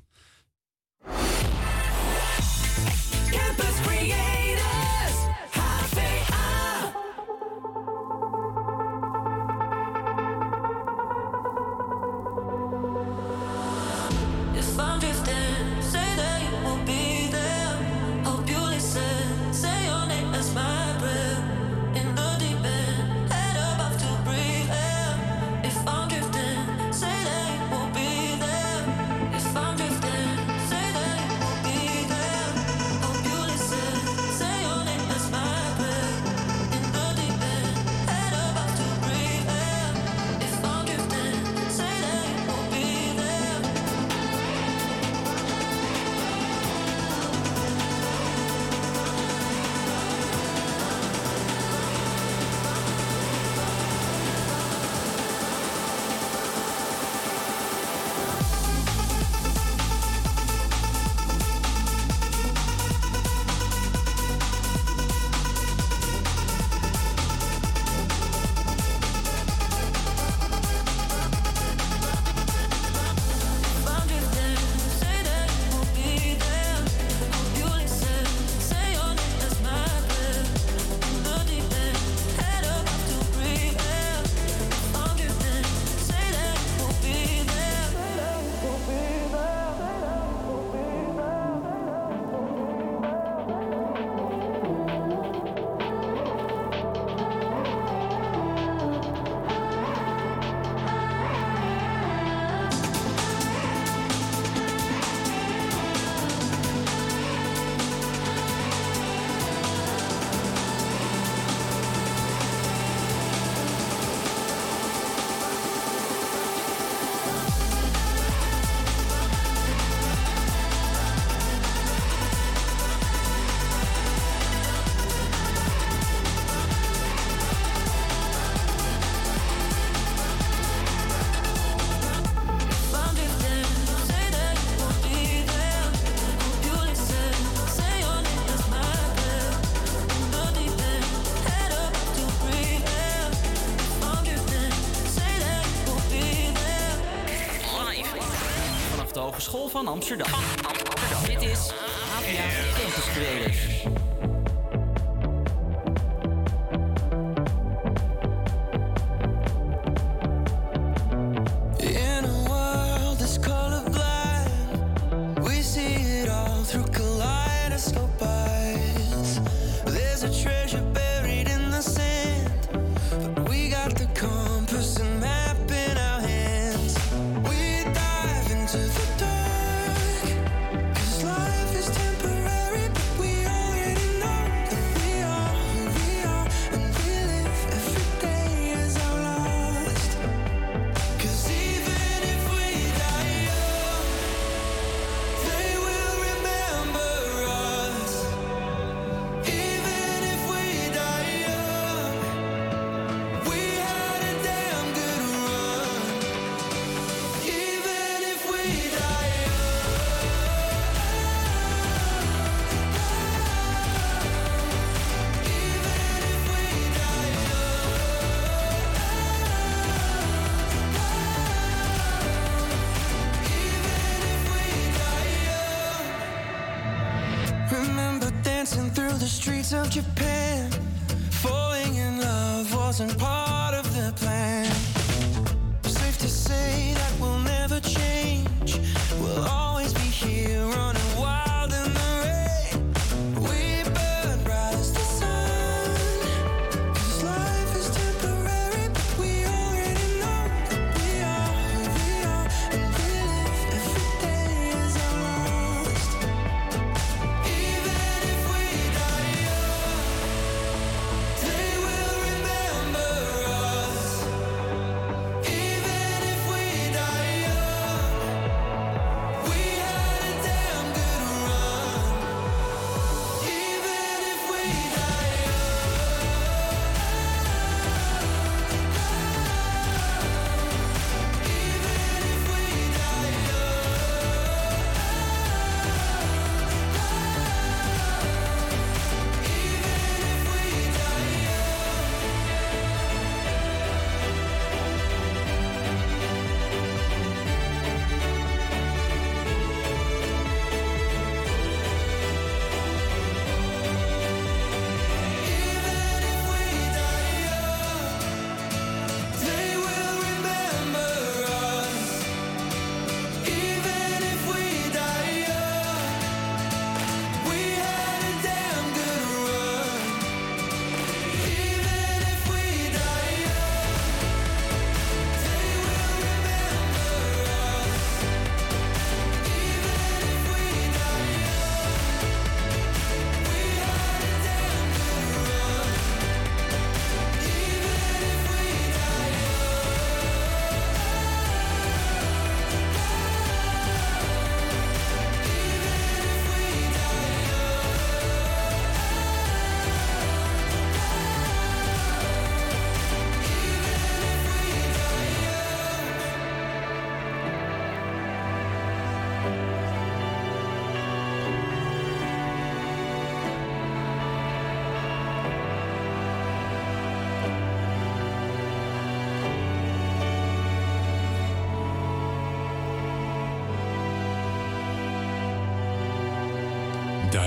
Hogeschool van Amsterdam. Dit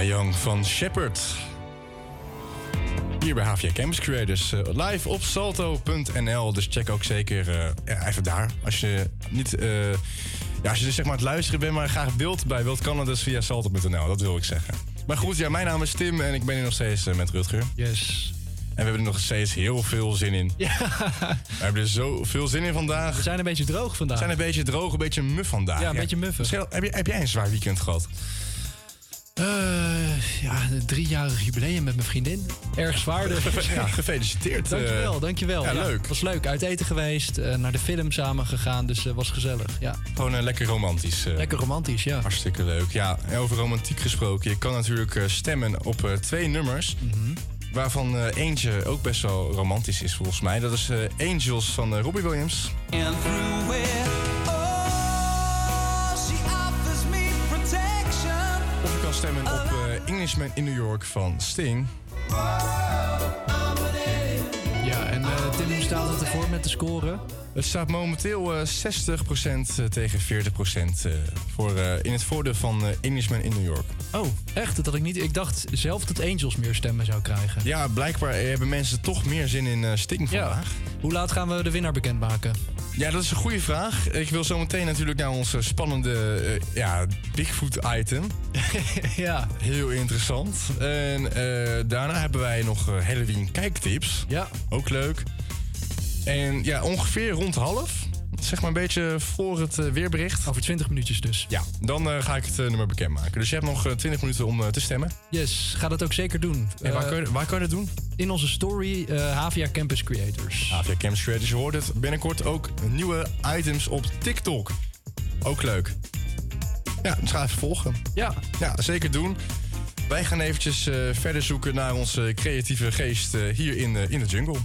Young van Shepard. Hier bij HVA Campus Creators. eh, live op salto.nl. Dus check ook zeker eh, even daar. Als je niet... eh, ja, als je dus zeg maar aan het luisteren bent, maar graag wilt bij wilt, kan dat dus via salto.nl. Dat wil ik zeggen. Maar goed, ja, mijn naam is Tim en ik ben hier nog steeds met Rutger. Yes. En we hebben er nog steeds heel veel zin in. Ja. We hebben er zoveel zin in vandaag. We zijn een beetje droog vandaag. We zijn een beetje droog, een beetje muf vandaag. Ja, een beetje muffen. Heb, je, heb jij een zwaar weekend gehad? Eh, ja, een driejarig jubileum met mijn vriendin. Erg zwaar dus. Ja, gefeliciteerd. Dankjewel, eh. dankjewel. Ja, leuk. Was leuk. Uit eten geweest, eh, naar de film samen gegaan, dus eh, was gezellig. Ja. Gewoon lekker romantisch. Lekker romantisch, ja. Hartstikke leuk. Ja, en over romantiek gesproken. Je kan natuurlijk eh, stemmen op eh, twee nummers. Mhm. Waarvan eh, eentje ook best wel romantisch is volgens mij. Dat is eh, Angels van Robbie Williams. And Englishman in New York van Sting. Staat het ervoor met de score? Het staat momenteel eh 60% tegen 40% eh, voor, eh, in het voordeel van eh Englishman in New York. Oh, echt? Dat had ik niet. Ik dacht zelf dat Angels meer stemmen zou krijgen. Ja, blijkbaar hebben mensen toch meer zin in eh Sting vandaag. Hoe laat gaan we de winnaar bekendmaken? Ja, dat is een goede vraag. Ik wil zo meteen natuurlijk naar ons eh, spannende eh, ja, Bigfoot-item. ja. Heel interessant. En eh, daarna hebben wij nog eh, Halloween kijktips. Ja. Ook leuk. En ja, ongeveer rond half. Zeg maar een beetje voor het eh, weerbericht. Over 20 minuutjes dus. Ja, dan eh, ga ik het eh, nummer bekendmaken. Dus je hebt nog eh, 20 minuten om te stemmen. Yes, ga dat ook zeker doen. En waar, kun je, waar kun je dat doen? In onze story Havia Campus Creators. Avia Campus Creators. Je hoort het binnenkort ook nieuwe items op TikTok. Ook leuk. Ja, dus ga even volgen. Ja. Ja, zeker doen. Wij gaan eventjes verder zoeken naar onze creatieve geest hier in, in de jungle.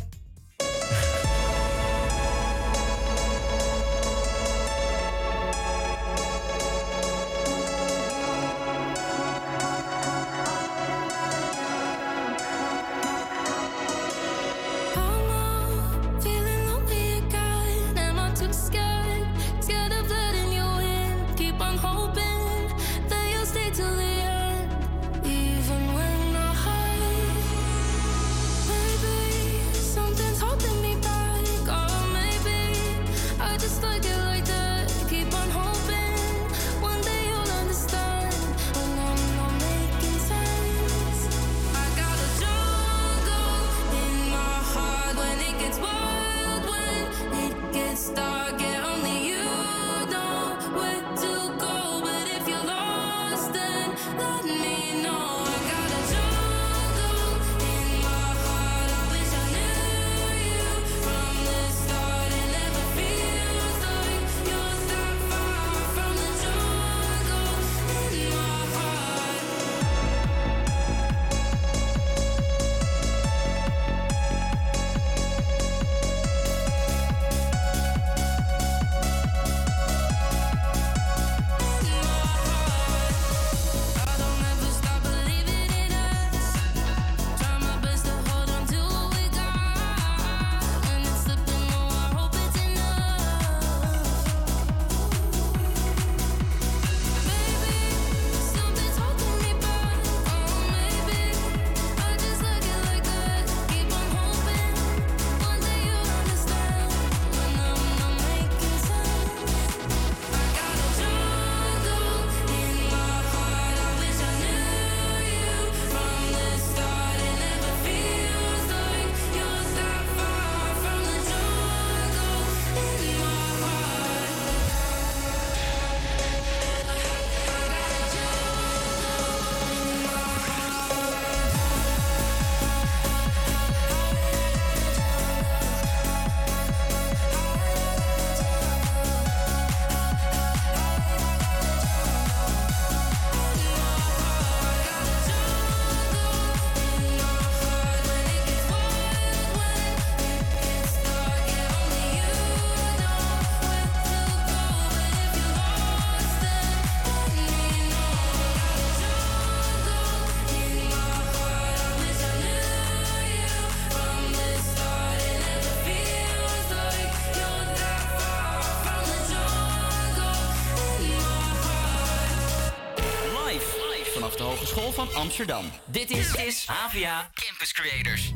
Van Amsterdam. Dit is, is Havia Campus Creators.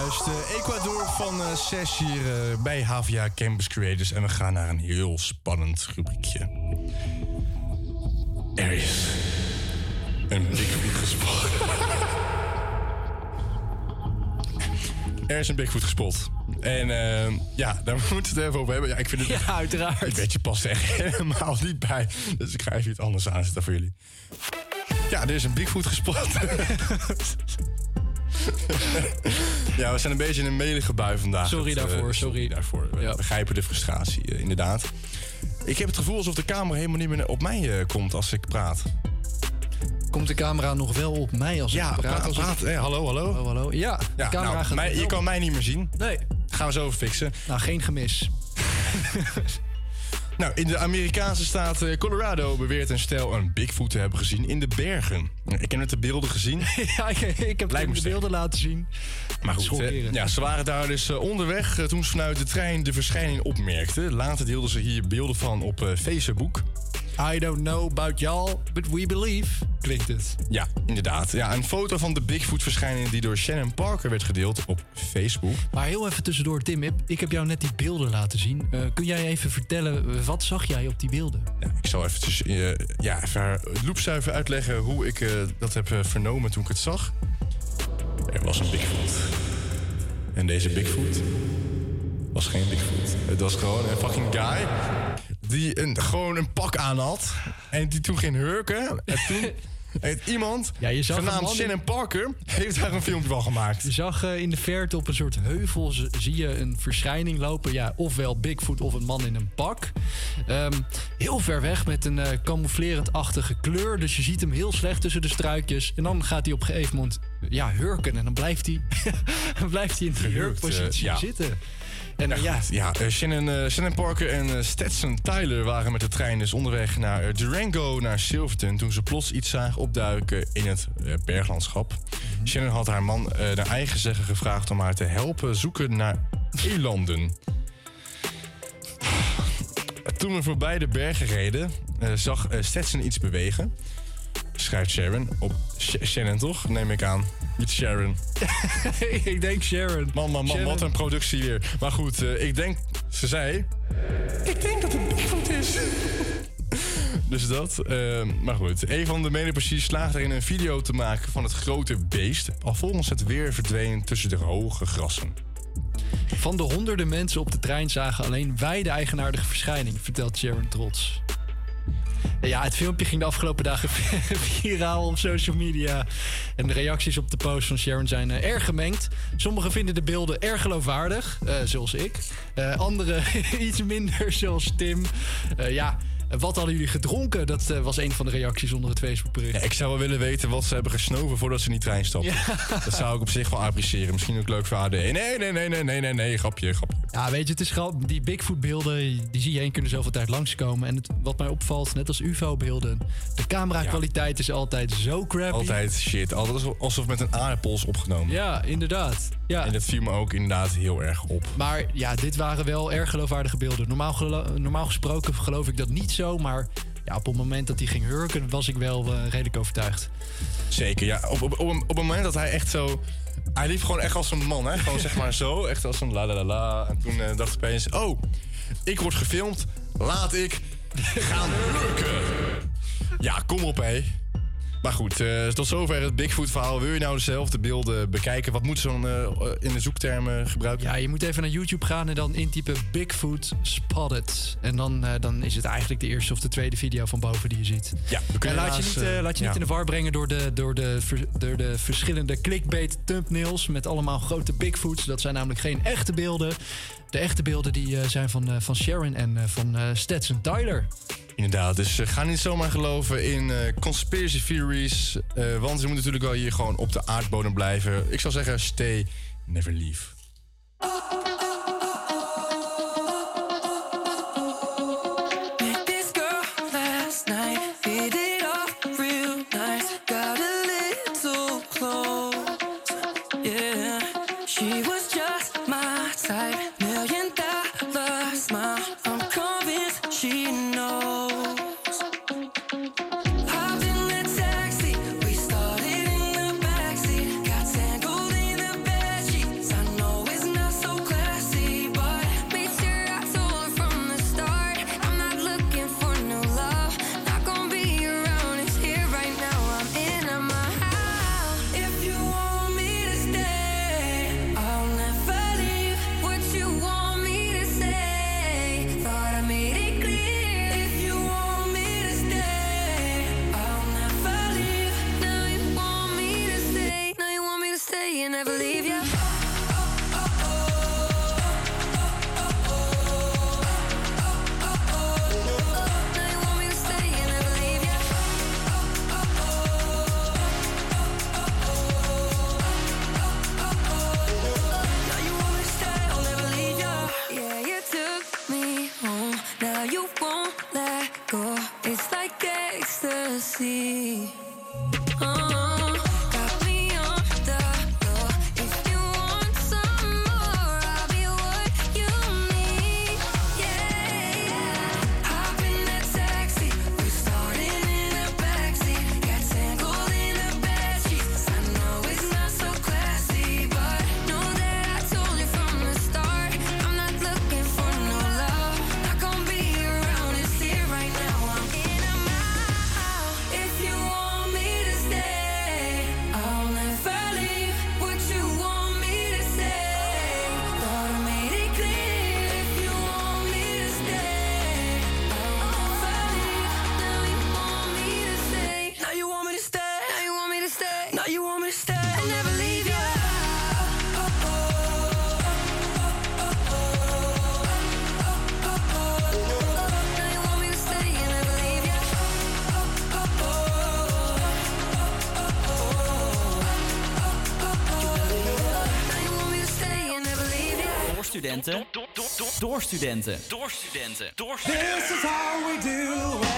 Juist. Eh, Ecuador van eh 6 hier eh, bij HVA Campus Creators. En we gaan naar een heel spannend rubriekje. Er is een Bigfoot gespot. er is een Bigfoot gespot. En ja, daar moeten we het even over hebben. Ja, ik vind het, Ja, uiteraard. Dit beetje past er echt helemaal niet bij. Dus ik ga even iets anders aanzetten voor jullie. Ja, er is een Bigfoot gespot. ja, we zijn een beetje in een melige bui vandaag. Sorry Dat, eh, daarvoor, sorry. daarvoor. We begrijpen de frustratie, eh, inderdaad. Ik heb het gevoel alsof de camera helemaal niet meer op mij eh, komt als ik praat. Komt de camera nog wel op mij als Ja, ik praat? praat. Als ik- praat. Eh, hallo, hallo. Hallo, hallo. Ja, de Ja, camera nou, gaat mij- je kan mij niet meer zien. Nee. Gaan we zo fixen. Nou, geen gemis. Nou, in de Amerikaanse staat Colorado beweert een stel een Bigfoot te hebben gezien in de bergen. Ik heb net de beelden gezien. ja, ik, ik heb Lijkt de beelden laten zien. Maar goed, ja, ze waren daar dus eh, onderweg eh, toen ze vanuit de trein de verschijning opmerkten. Later deelden ze hier beelden van op eh, Facebook. I don't know about y'all, but we believe, klinkt het. Ja, inderdaad. Ja, een foto van de Bigfoot-verschijning die door Shannon Parker werd gedeeld op Facebook. Maar heel even tussendoor, Tim, ik- ik heb jou net die beelden laten zien. Eh, kun jij even vertellen, eh, wat zag jij op die beelden? Ja, ik zal eventjes, eh, ja, even loepzuiver uitleggen hoe ik eh, dat heb eh, vernomen toen ik het zag. Er was een Bigfoot. En deze Bigfoot was geen Bigfoot. Het was gewoon een fucking guy die een, gewoon een pak aan had. En die toen ging hurken. En toen iemand, Ja, je zag genaamd Shannon Parker, heeft daar een filmpje van gemaakt. Je zag eh, in de verte op een soort heuvel zie je een verschijning lopen. Ja, ofwel Bigfoot of een man in een pak. Ehm, heel ver weg met een eh camouflerend-achtige kleur. Dus je ziet hem heel slecht tussen de struikjes. En dan gaat hij op een gegeven moment ja, hurken. En dan blijft hij, dan blijft hij in die eh, hurkpositie ja. zitten. En eh, Ja, eh, Shannon, eh, Shannon Parker en Stetson Tyler waren met de trein dus onderweg naar Durango, naar Silverton... toen ze plots iets zagen opduiken in het berglandschap. Shannon had haar man naar eigen zeggen gevraagd om haar te helpen zoeken naar elanden. Toen we voorbij de bergen reden, zag Stetson iets bewegen. Schrijft Sharon. Op Sh- Shannon toch, neem ik aan. Niet Sharon. ik denk Sharon. Man, man, man, Sharon. wat een productie weer. Maar goed, eh, ik denk, ze zei... Ik denk dat het Bigfoot is. dus dat. eh, maar goed, een van de medepassiers slaagde erin een video te maken van het grote beest. Alvolgens het weer verdween tussen de hoge grassen. Van de honderden mensen op de trein zagen alleen wij de eigenaardige verschijning, vertelt Sharon trots. Ja, het filmpje ging de afgelopen dagen viraal op social media. En de reacties op de post van Sharon zijn eh, erg gemengd. Sommigen vinden de beelden erg geloofwaardig, eh, zoals ik. Eh Anderen iets minder, zoals Tim. Ja, wat hadden jullie gedronken? Dat eh, was een van de reacties onder het Facebookbericht. Ja, ik zou wel willen weten wat ze hebben gesnoven voordat ze in die trein stapten. Dat zou ik op zich wel appreciëren. Misschien ook leuk voor AD. Nee, nee, nee, nee, nee, nee, nee, grapje, grapje. Ja, weet je, het is grappig. Die Bigfoot-beelden, die zie je in de zoveel tijd langskomen. En het, wat mij opvalt, net als UFO-beelden, de camera-kwaliteit is altijd zo crappy. Altijd shit. Altijd alsof- met een aardappel is opgenomen. Ja, inderdaad. Ja. En dat viel me ook inderdaad heel erg op. Maar ja, dit waren wel erg geloofwaardige beelden. Normaal, gelo- normaal gesproken geloof ik dat niet maar ja, op het moment dat hij ging hurken, was ik wel eh, redelijk overtuigd. Zeker, ja. Op, op, op, het moment dat hij echt zo... Hij liep gewoon echt als een man, hè. Gewoon zeg maar zo, echt als een la la la la. En toen eh, dacht ik opeens, oh, ik word gefilmd. Laat ik gaan hurken. Ja, kom op, hé. Maar goed, eh, tot zover het Bigfoot-verhaal. Wil je nou dezelfde beelden bekijken? Wat moet zo'n eh, in de zoektermen gebruiken? Ja, je moet even naar YouTube gaan en dan intypen Bigfoot Spotted. En dan, dan is het eigenlijk de eerste of de tweede video van boven die je ziet. Ja, we En laat je niet, laat je ja. niet in de war brengen door de, door, de, door de verschillende clickbait thumbnails met allemaal grote Bigfoots. Dat zijn namelijk geen echte beelden. De echte beelden die eh, zijn van, eh, van Sharon en eh, van Stetson Tyler. Inderdaad, dus ga niet zomaar geloven in conspiracy theories. want ze moeten natuurlijk wel hier gewoon op de aardbodem blijven. Ik zou zeggen, stay, never leave. Studenten. Door studenten. Door studenten. This is how we do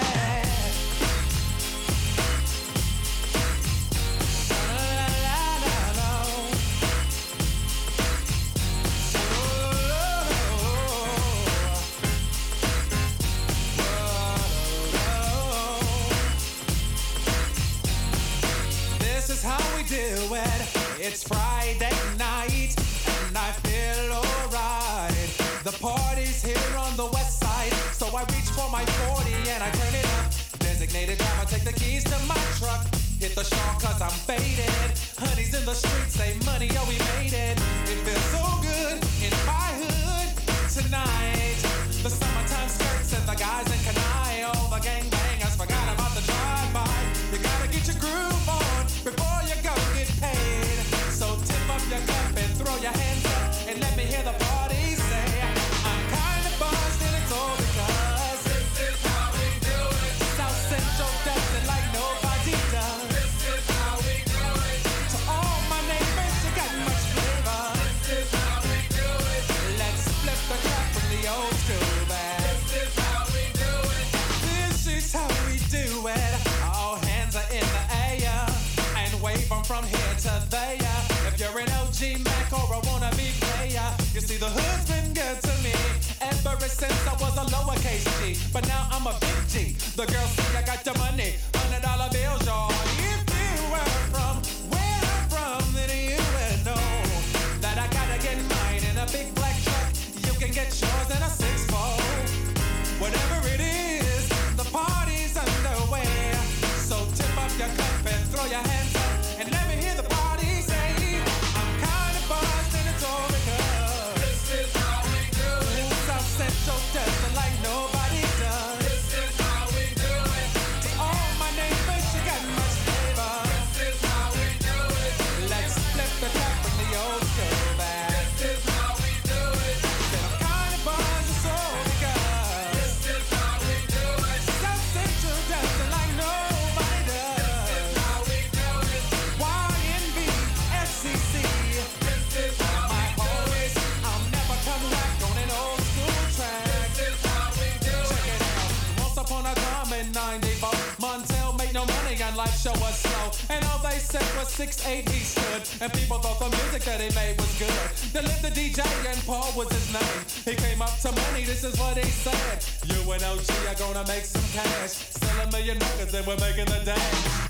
and life show was slow. And all they said was 6'8 he stood. And people thought the music that he made was good. They lived the DJ and Paul was his name. He came up to money, this is what he said. You and OG are gonna make some cash. Sell a million records and we're making the dash.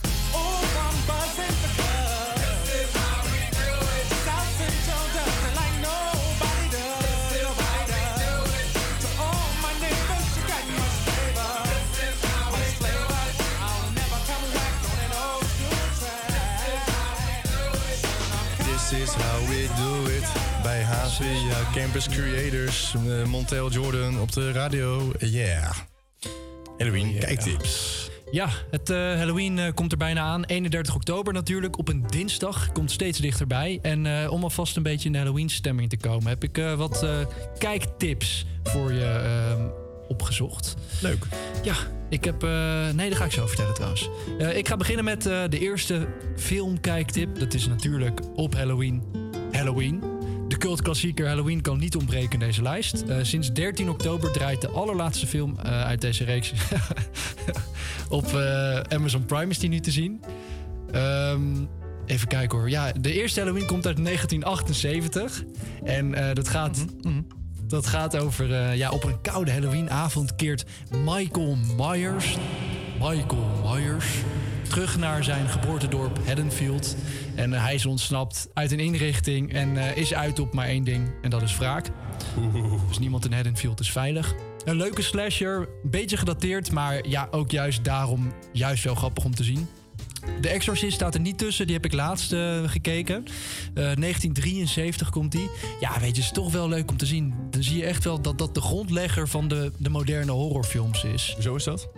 How we do it. Bij HVA Campus Creators. eh, Montel Jordan op de radio. Yeah. Halloween, kijktips. Ja, het eh, Halloween eh, komt er bijna aan. 31 oktober natuurlijk, op een dinsdag. Komt steeds dichterbij. En om alvast een beetje in de Halloween-stemming te komen... heb ik wat kijktips voor je opgezocht. Leuk. Ja, ik heb... nee, dat ga ik zo vertellen trouwens. Ik ga beginnen met de eerste filmkijktip. Dat is natuurlijk op Halloween. Halloween. De cultklassieker Halloween kan niet ontbreken in deze lijst. Eh, sinds 13 oktober draait de allerlaatste film eh, uit deze reeks op eh, Amazon Prime is die nu te zien. Ehm, even kijken hoor. Ja, de eerste Halloween komt uit 1978. En dat gaat... Dat gaat over, ja, op een koude Halloweenavond keert Michael Myers, Michael Myers, terug naar zijn geboortedorp Haddonfield. En eh, hij is ontsnapt uit een inrichting en eh, is uit op maar één ding, en dat is wraak. Dus niemand in Haddonfield is veilig. Een leuke slasher, een beetje gedateerd, maar ja, ook juist daarom juist wel grappig om te zien. De Exorcist staat er niet tussen, die heb ik laatst eh, gekeken. Eh, 1973 komt die. Ja, weet je, het is toch wel leuk om te zien. Dan zie je echt wel dat dat de grondlegger van de, de moderne horrorfilms is. Zo is dat?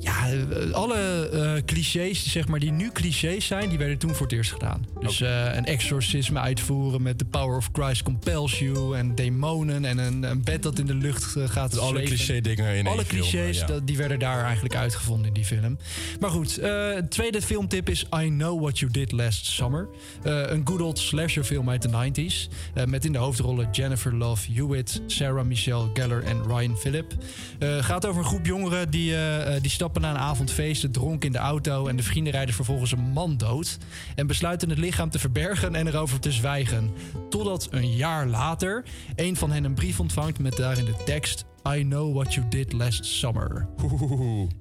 Ja, eh, alle eh, clichés zeg maar, die nu clichés zijn, die werden toen voor het eerst gedaan. Dus eh, een exorcisme uitvoeren met The Power of Christ Compels You... en demonen en een, een bed dat in de lucht eh, gaat Dus alle zweven. cliché dingen in één Alle film, clichés, ja. die werden daar eigenlijk uitgevonden in die film. Maar goed, eh, tweede filmtip is I Know What You Did Last Summer. Eh, een good old slasher film uit de 90s. eh, met in de hoofdrollen Jennifer Love Hewitt, Sarah Michelle Gellar en Ryan Phillip. Eh gaat over een groep jongeren die, die stappen na een avond feesten, dronken in de auto. En de vrienden rijden vervolgens een man dood. En besluiten het lichaam te verbergen en erover te zwijgen. Totdat een jaar later een van hen een brief ontvangt met daarin de tekst. I know what you did last summer.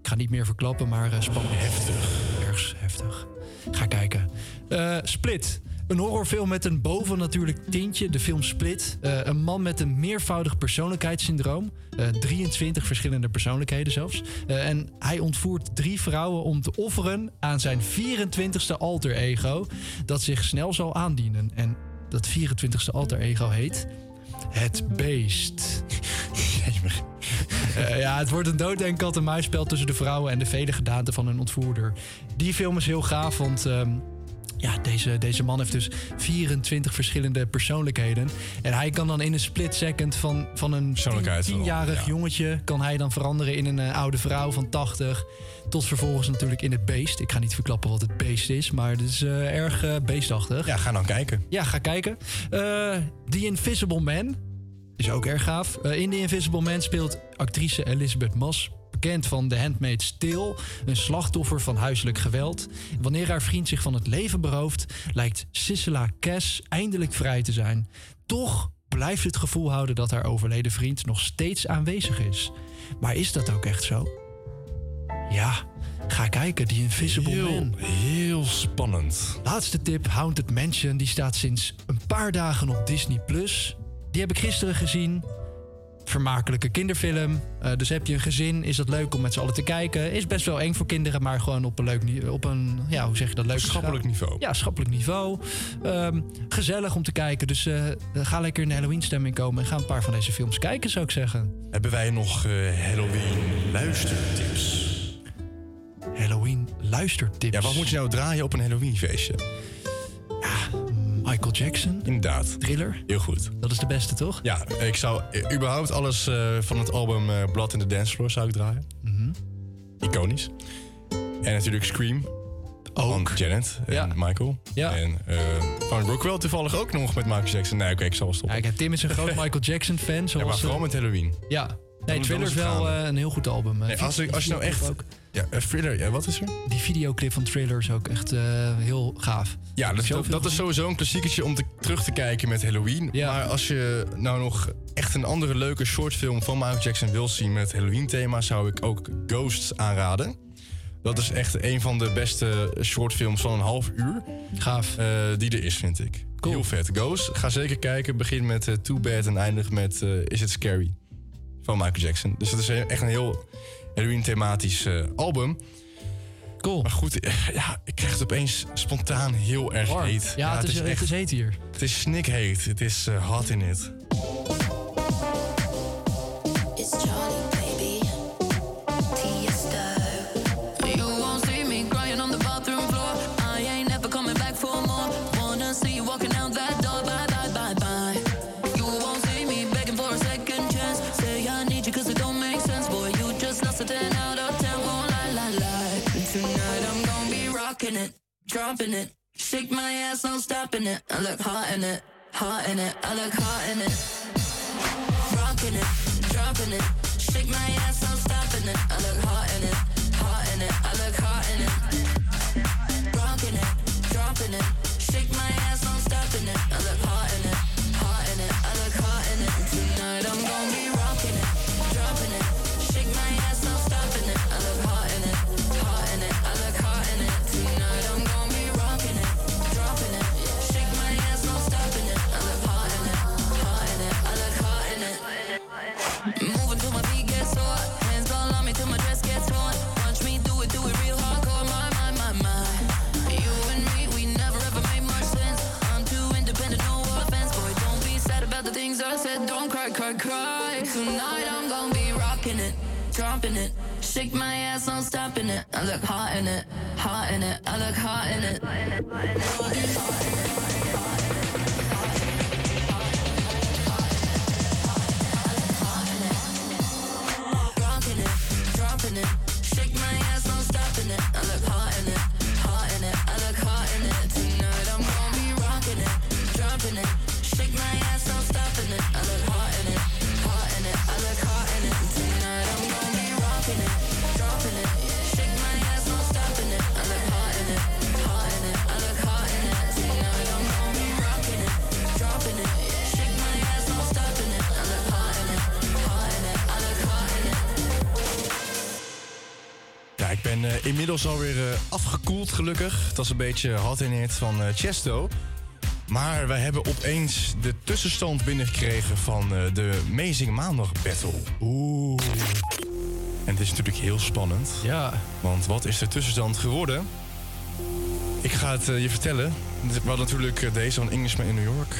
Ik ga niet meer verklappen, maar spannend. Heftig. Heftig. Ga kijken. Eh, Split. Een horrorfilm met een bovennatuurlijk tintje. De film Split. Eh, een man met een meervoudig persoonlijkheidssyndroom. Eh, 23 verschillende persoonlijkheden zelfs. Eh, en hij ontvoert drie vrouwen om te offeren aan zijn 24ste alter ego. Dat zich snel zal aandienen. En dat 24ste alter ego heet... Het Beest. Eh, ja, het wordt een dood- en kat-en-muisspel tussen de vrouwen en de vele gedaanten van hun ontvoerder. Die film is heel gaaf, want ehm, ja, deze, deze man heeft dus 24 verschillende persoonlijkheden. En hij kan dan in een split second van, van een tienjarig ja. jongetje... kan hij dan veranderen in een eh, oude vrouw van 80... tot vervolgens natuurlijk in het beest. Ik ga niet verklappen wat het beest is, maar het is eh, erg beestachtig. Ja, ga dan kijken. Ja, ga kijken. The Invisible Man is ook erg gaaf. Eh, in The Invisible Man speelt actrice Elizabeth Moss... bekend van The Handmaid's Tale... een slachtoffer van huiselijk geweld. Wanneer haar vriend zich van het leven berooft... lijkt Sissela Cass eindelijk vrij te zijn. Toch blijft het gevoel houden dat haar overleden vriend... nog steeds aanwezig is. Maar is dat ook echt zo? Ja, ga kijken, The Invisible Heel, Man. heel spannend. Laatste tip, Haunted Mansion. Die staat sinds een paar dagen op Disney+. Plus. Die heb ik gisteren gezien. Vermakelijke kinderfilm. Eh, dus heb je een gezin, is dat leuk om met z'n allen te kijken. Is best wel eng voor kinderen, maar gewoon op een leuk op een, ja, hoe zeg je dat, leuk Schappelijk niveau. Ja, schappelijk niveau. Ehm, gezellig om te kijken. Dus eh, ga lekker in de Halloween stemming komen en ga een paar van deze films kijken, zou ik zeggen. Hebben wij nog eh, Halloween luistertips? Halloween luistertips. Ja, wat moet je nou draaien op een Halloween feestje? Michael Jackson. Inderdaad. Thriller. Heel goed. Dat is de beste, toch? Ja, ik zou überhaupt alles eh, van het album eh, Blood in the Dance Floor zou ik draaien. Mhm. Iconisch. En natuurlijk Scream. Van Janet en Ja. Michael. Ja. En eh, van Rockwell toevallig ook nog met Michael Jackson. Nee, oké, ik zal stoppen. Kijk, Tim is een groot Michael Jackson fan. Ja, maar vooral met Halloween. Ja. Nee, Thriller is wel een heel goed album. Nee, als, als je nou echt... ook. Ja, een thriller, ja, wat is er? Die videoclip van Thriller is ook echt eh, heel gaaf. Ja, dat, dat, dat is sowieso een klassieketje om te, terug te kijken met Halloween. Maar als je nou nog echt een andere leuke shortfilm van Michael Jackson wil zien met Halloween-thema, zou ik ook Ghosts aanraden. Dat is echt een van de beste shortfilms van een half uur. Gaaf. eh, die er is, vind ik. Heel vet. Ghosts, ga zeker kijken. Begin met eh, Too Bad en eindig met eh, Is It Scary van Michael Jackson. Dus het is echt een heel Halloween-thematisch eh, album. Cool. Maar goed, eh, ja, ik krijg het opeens spontaan heel erg Warm. heet. Ja, het, is, het is heet hier. Het is snikheet. Het is eh, hot in it. Dropping it. Shake my ass, no stopping it. I look hot in it, hot in it. I look hot in it. Rocking it, dropping it. Shake my ass, I'm stopping it. I look hot in it, hot in it. I look hot in it. Rocking it, dropping it. Shake my ass, I'm stopping it. I look hot Shake my ass, I'm it. I look hot in it, hot in it. I look hot in it. It, dropping it. Shake my ass, on stopping it. I'm stopping it. Pounding it I look hot in it, En eh, inmiddels alweer uh, afgekoeld, gelukkig. Dat is een beetje hot in het van eh, Chesto. Maar wij hebben opeens de tussenstand binnengekregen van de Amazing Maandag Battle. Oeh. En het is natuurlijk heel spannend. Ja. Want wat is de tussenstand geworden? Ik ga het je vertellen. We was natuurlijk deze van Englishman in New York.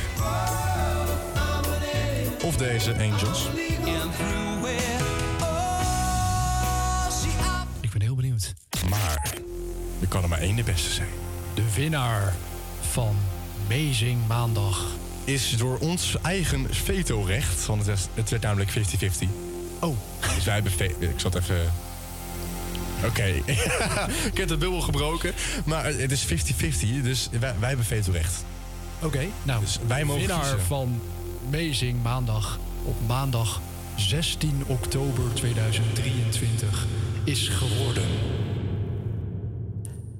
Of deze Angels. er maar één de beste zijn. De winnaar van Amazing Maandag is door ons eigen vetorecht, van het, is het werd namelijk 50-50. Oh. Dus wij hebben... Ik zat even... Oké, ik heb de bubbel gebroken. Maar het is 50-50, dus wij, wij hebben vetorecht. Oké, nou, dus wij mogen winnaar van Amazing Maandag op maandag 16 oktober 2023 is geworden...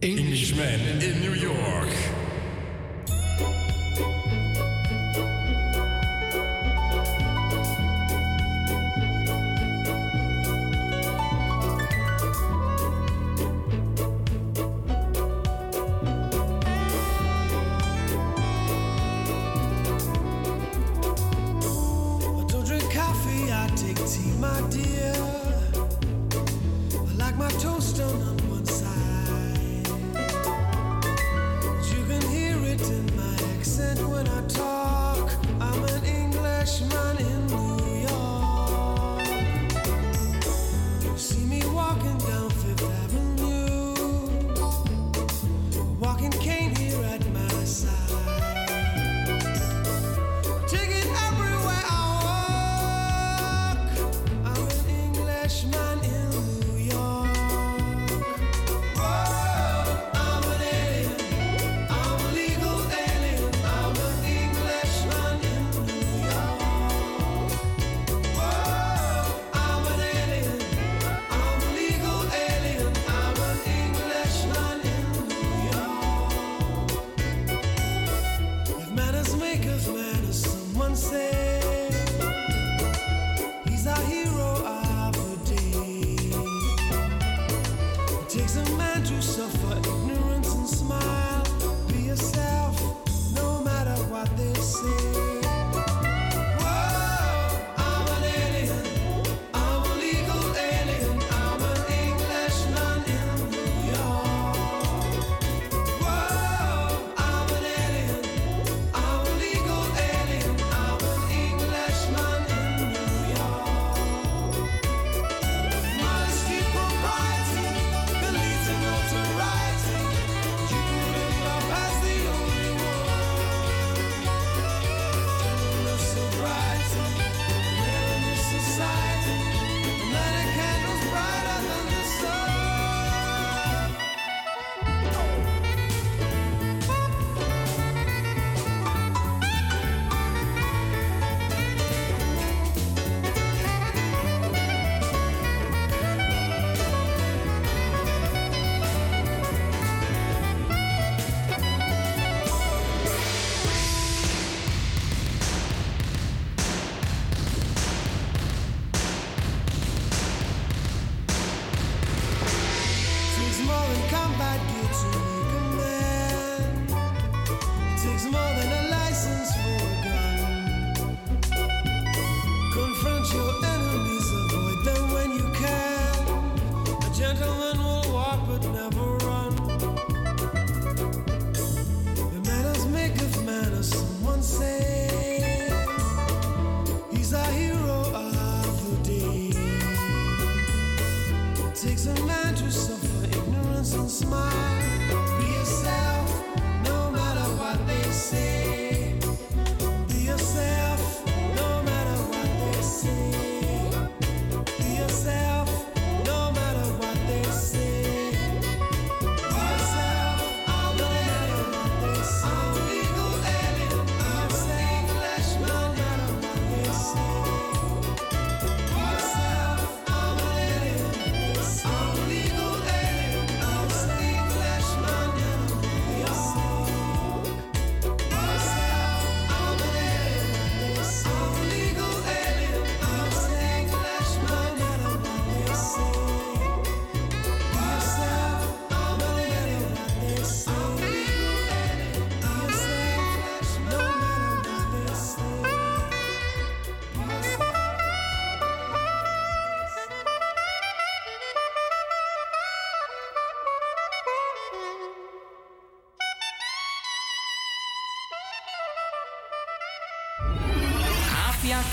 Englishman in New York.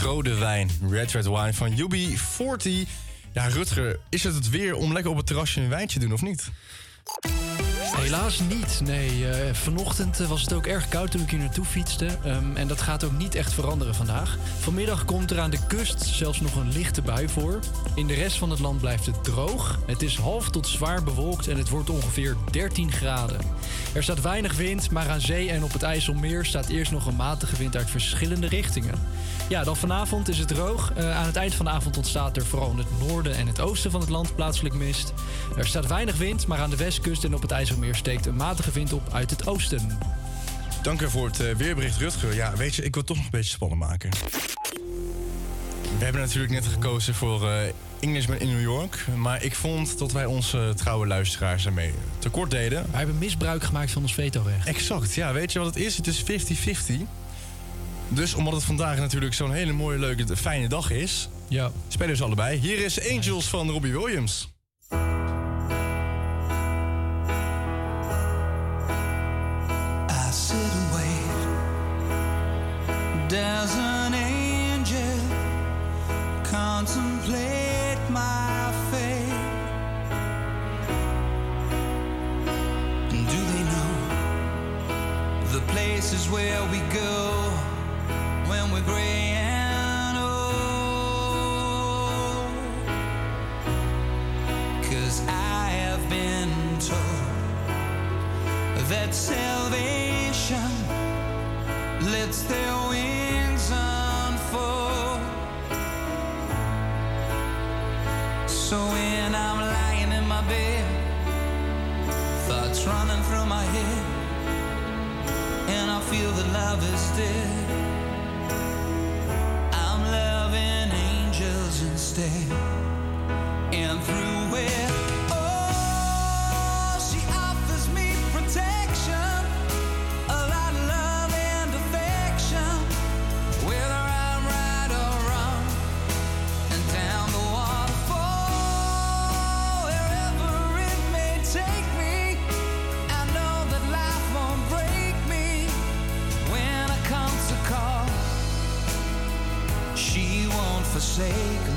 Rode, wijn. Red Red Wine van UB40. Ja, Rutger, is het het weer om lekker op het terrasje een wijntje te doen of niet? Helaas niet. Nee, eh, vanochtend eh, was het ook erg koud toen ik hier naartoe fietste. Ehm, en dat gaat ook niet echt veranderen vandaag. Vanmiddag komt er aan de kust zelfs nog een lichte bui voor. In de rest van het land blijft het droog. Het is half tot zwaar bewolkt en het wordt ongeveer 13 graden. Er staat weinig wind, maar aan zee en op het IJsselmeer staat eerst nog een matige wind uit verschillende richtingen. Ja, dan vanavond is het droog. Eh, aan het eind van de avond ontstaat er vooral in het noorden en het oosten van het land plaatselijk mist. Er staat weinig wind, maar aan de westkust en op het IJsselmeer steekt een matige wind op uit het oosten. Dank u voor het eh, weerbericht, Rutger. Ja, weet je, ik wil het toch nog een beetje spannend maken. We hebben natuurlijk net gekozen voor eh Englishman in New York. Maar ik vond dat wij onze trouwe luisteraars ermee tekort deden. Wij hebben misbruik gemaakt van ons vetorecht. Exact, ja. Weet je wat het is? Het is 50-50. Dus omdat het vandaag natuurlijk zo'n hele mooie, leuke, fijne dag is... Ja. spelen ze allebei. Hier is Angels van Robbie Williams. So when I'm lying in my bed, thoughts running through my head, and I feel that love is dead. I'm loving angels instead. forsaken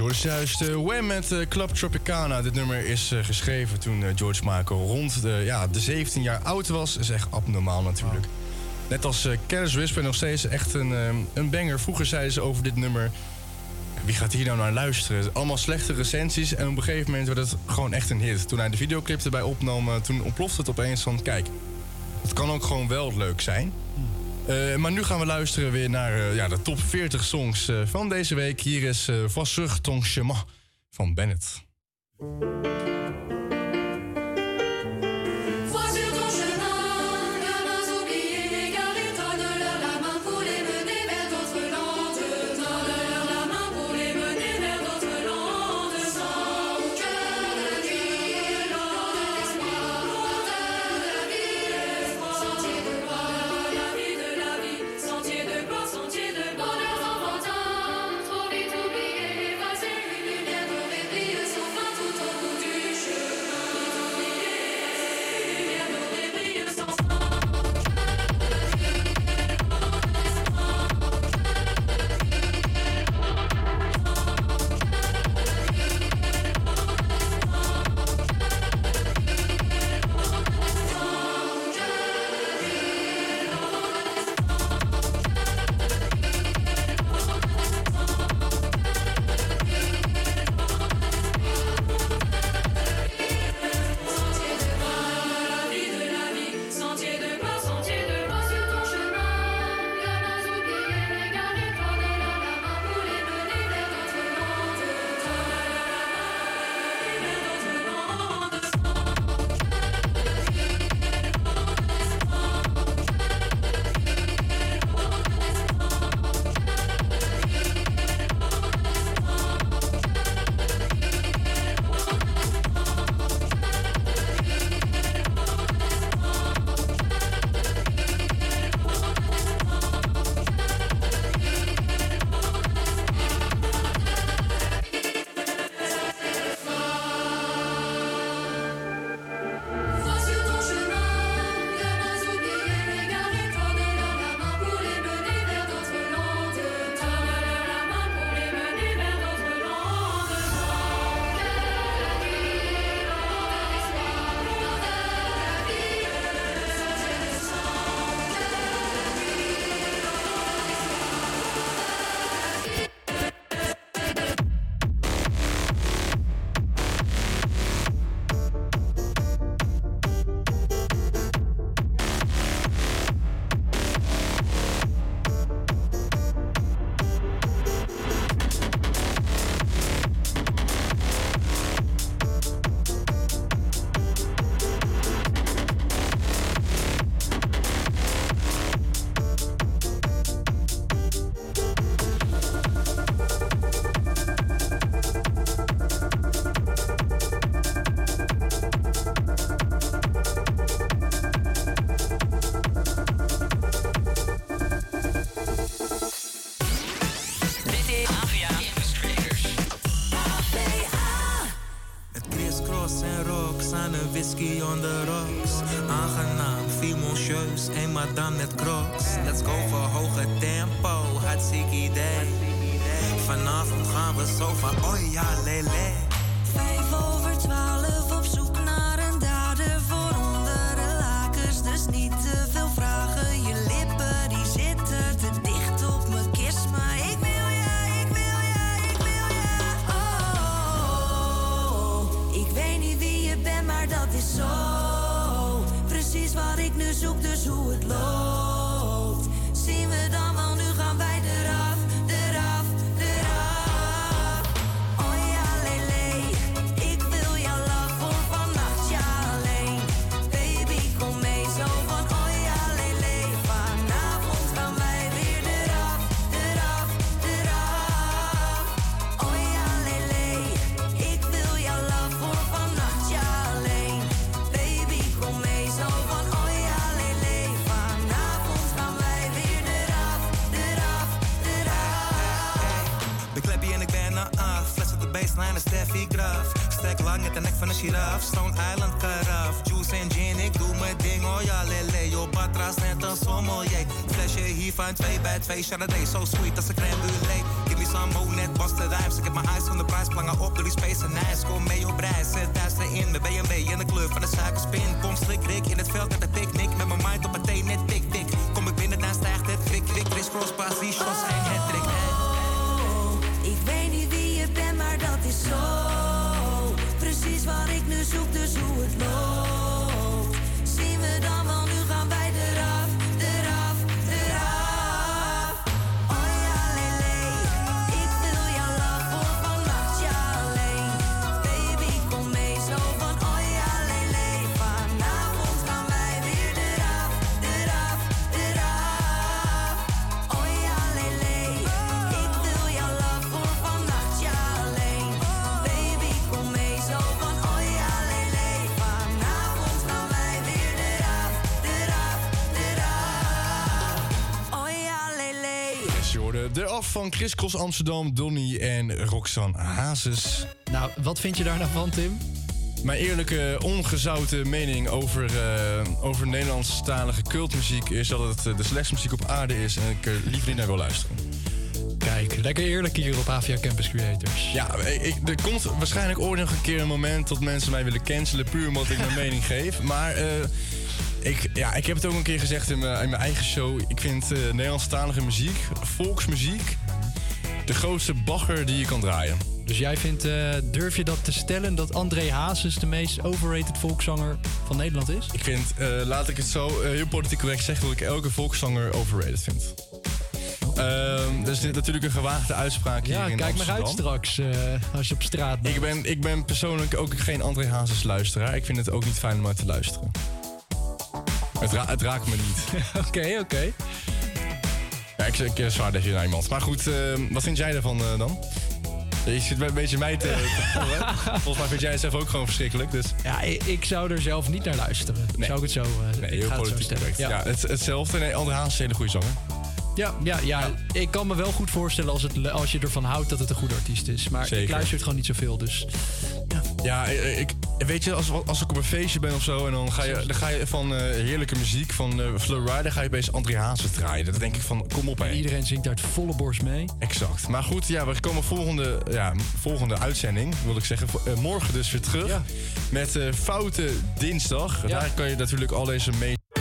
George juist uh, Wham met uh, Club Tropicana. Dit nummer is uh, geschreven toen George Michael rond de, ja, de 17 jaar oud was. is echt abnormaal natuurlijk. Net als uh, Careless Whisper nog steeds echt een, een banger. Vroeger zeiden ze over dit nummer... Wie gaat hier nou naar luisteren? Allemaal slechte recensies. En op een gegeven moment werd het gewoon echt een hit. Toen hij de videoclip erbij opnam, toen ontplofte het opeens van... Kijk, het kan ook gewoon wel leuk zijn. Uh, maar nu gaan we luisteren weer naar uh, ja, de top 40 songs uh, van deze week. Hier is uh, Vassug ton chemin van Bennett. Van Chris Cross Amsterdam, Donny en Roxanne Hazes. Nou, wat vind je daar nou van, Tim? Mijn eerlijke, ongezouten mening over, eh, over Nederlandstalige cultmuziek is dat het eh, de slechtste muziek op aarde is en ik er liever niet naar wil luisteren. Kijk, lekker eerlijk hier op Avia Campus Creators. Ja, ik, er komt waarschijnlijk ooit nog een keer een moment dat mensen mij willen cancelen puur omdat ik mijn mening geef. Maar eh, ik, ja, ik heb het ook een keer gezegd in mijn, in mijn eigen show. Ik vind eh Nederlandstalige muziek, volksmuziek, de grootste bagger die je kan draaien. Dus jij vindt, eh, durf je dat te stellen, dat André Hazes de meest overrated volkszanger van Nederland is? Ik vind, eh, laat ik het zo eh, heel politiek correct zeggen, dat ik elke volkszanger overrated vind. Ehm dat is natuurlijk een gewaagde uitspraak hier Ja, in kijk maar uit straks als je op straat bent. Ik ben, ik ben persoonlijk ook geen André Hazes luisteraar. Ik vind het ook niet fijn om naar te luisteren. Het, ra- het raakt me niet. Oké, oké. Ik, ik eh, zwaar dat je naar iemand. Maar goed, ehm, wat vind jij ervan eh, dan? Je zit een beetje mij te, te volgen. Volgens mij vind jij het zelf ook gewoon verschrikkelijk. Dus. Ja, ik, ik zou er zelf niet naar luisteren. Zou ik het zo, Nee, ik heel ga het zo politiek correct. Ja, het, hetzelfde. Nee, André Hazes is een hele goede zanger. Ja, ja, ja, ik kan me wel goed voorstellen als, het, als je ervan houdt dat het een goede artiest is. Maar ik luister het gewoon niet zoveel, dus... Ja, eh, ik, weet je, als, als ik op een feestje ben of zo... en dan ga je, dan ga je van eh, heerlijke muziek, van eh Florida... ga je opeens André Hazes draaien. Dan denk ik van, kom op, hè. Iedereen zingt uit volle borst mee. Exact. Maar goed, ja, we komen volgende, ja, volgende uitzending, wil ik zeggen. eh, morgen dus weer terug. Met eh, Foute Dinsdag. Daar kan je natuurlijk al deze mee...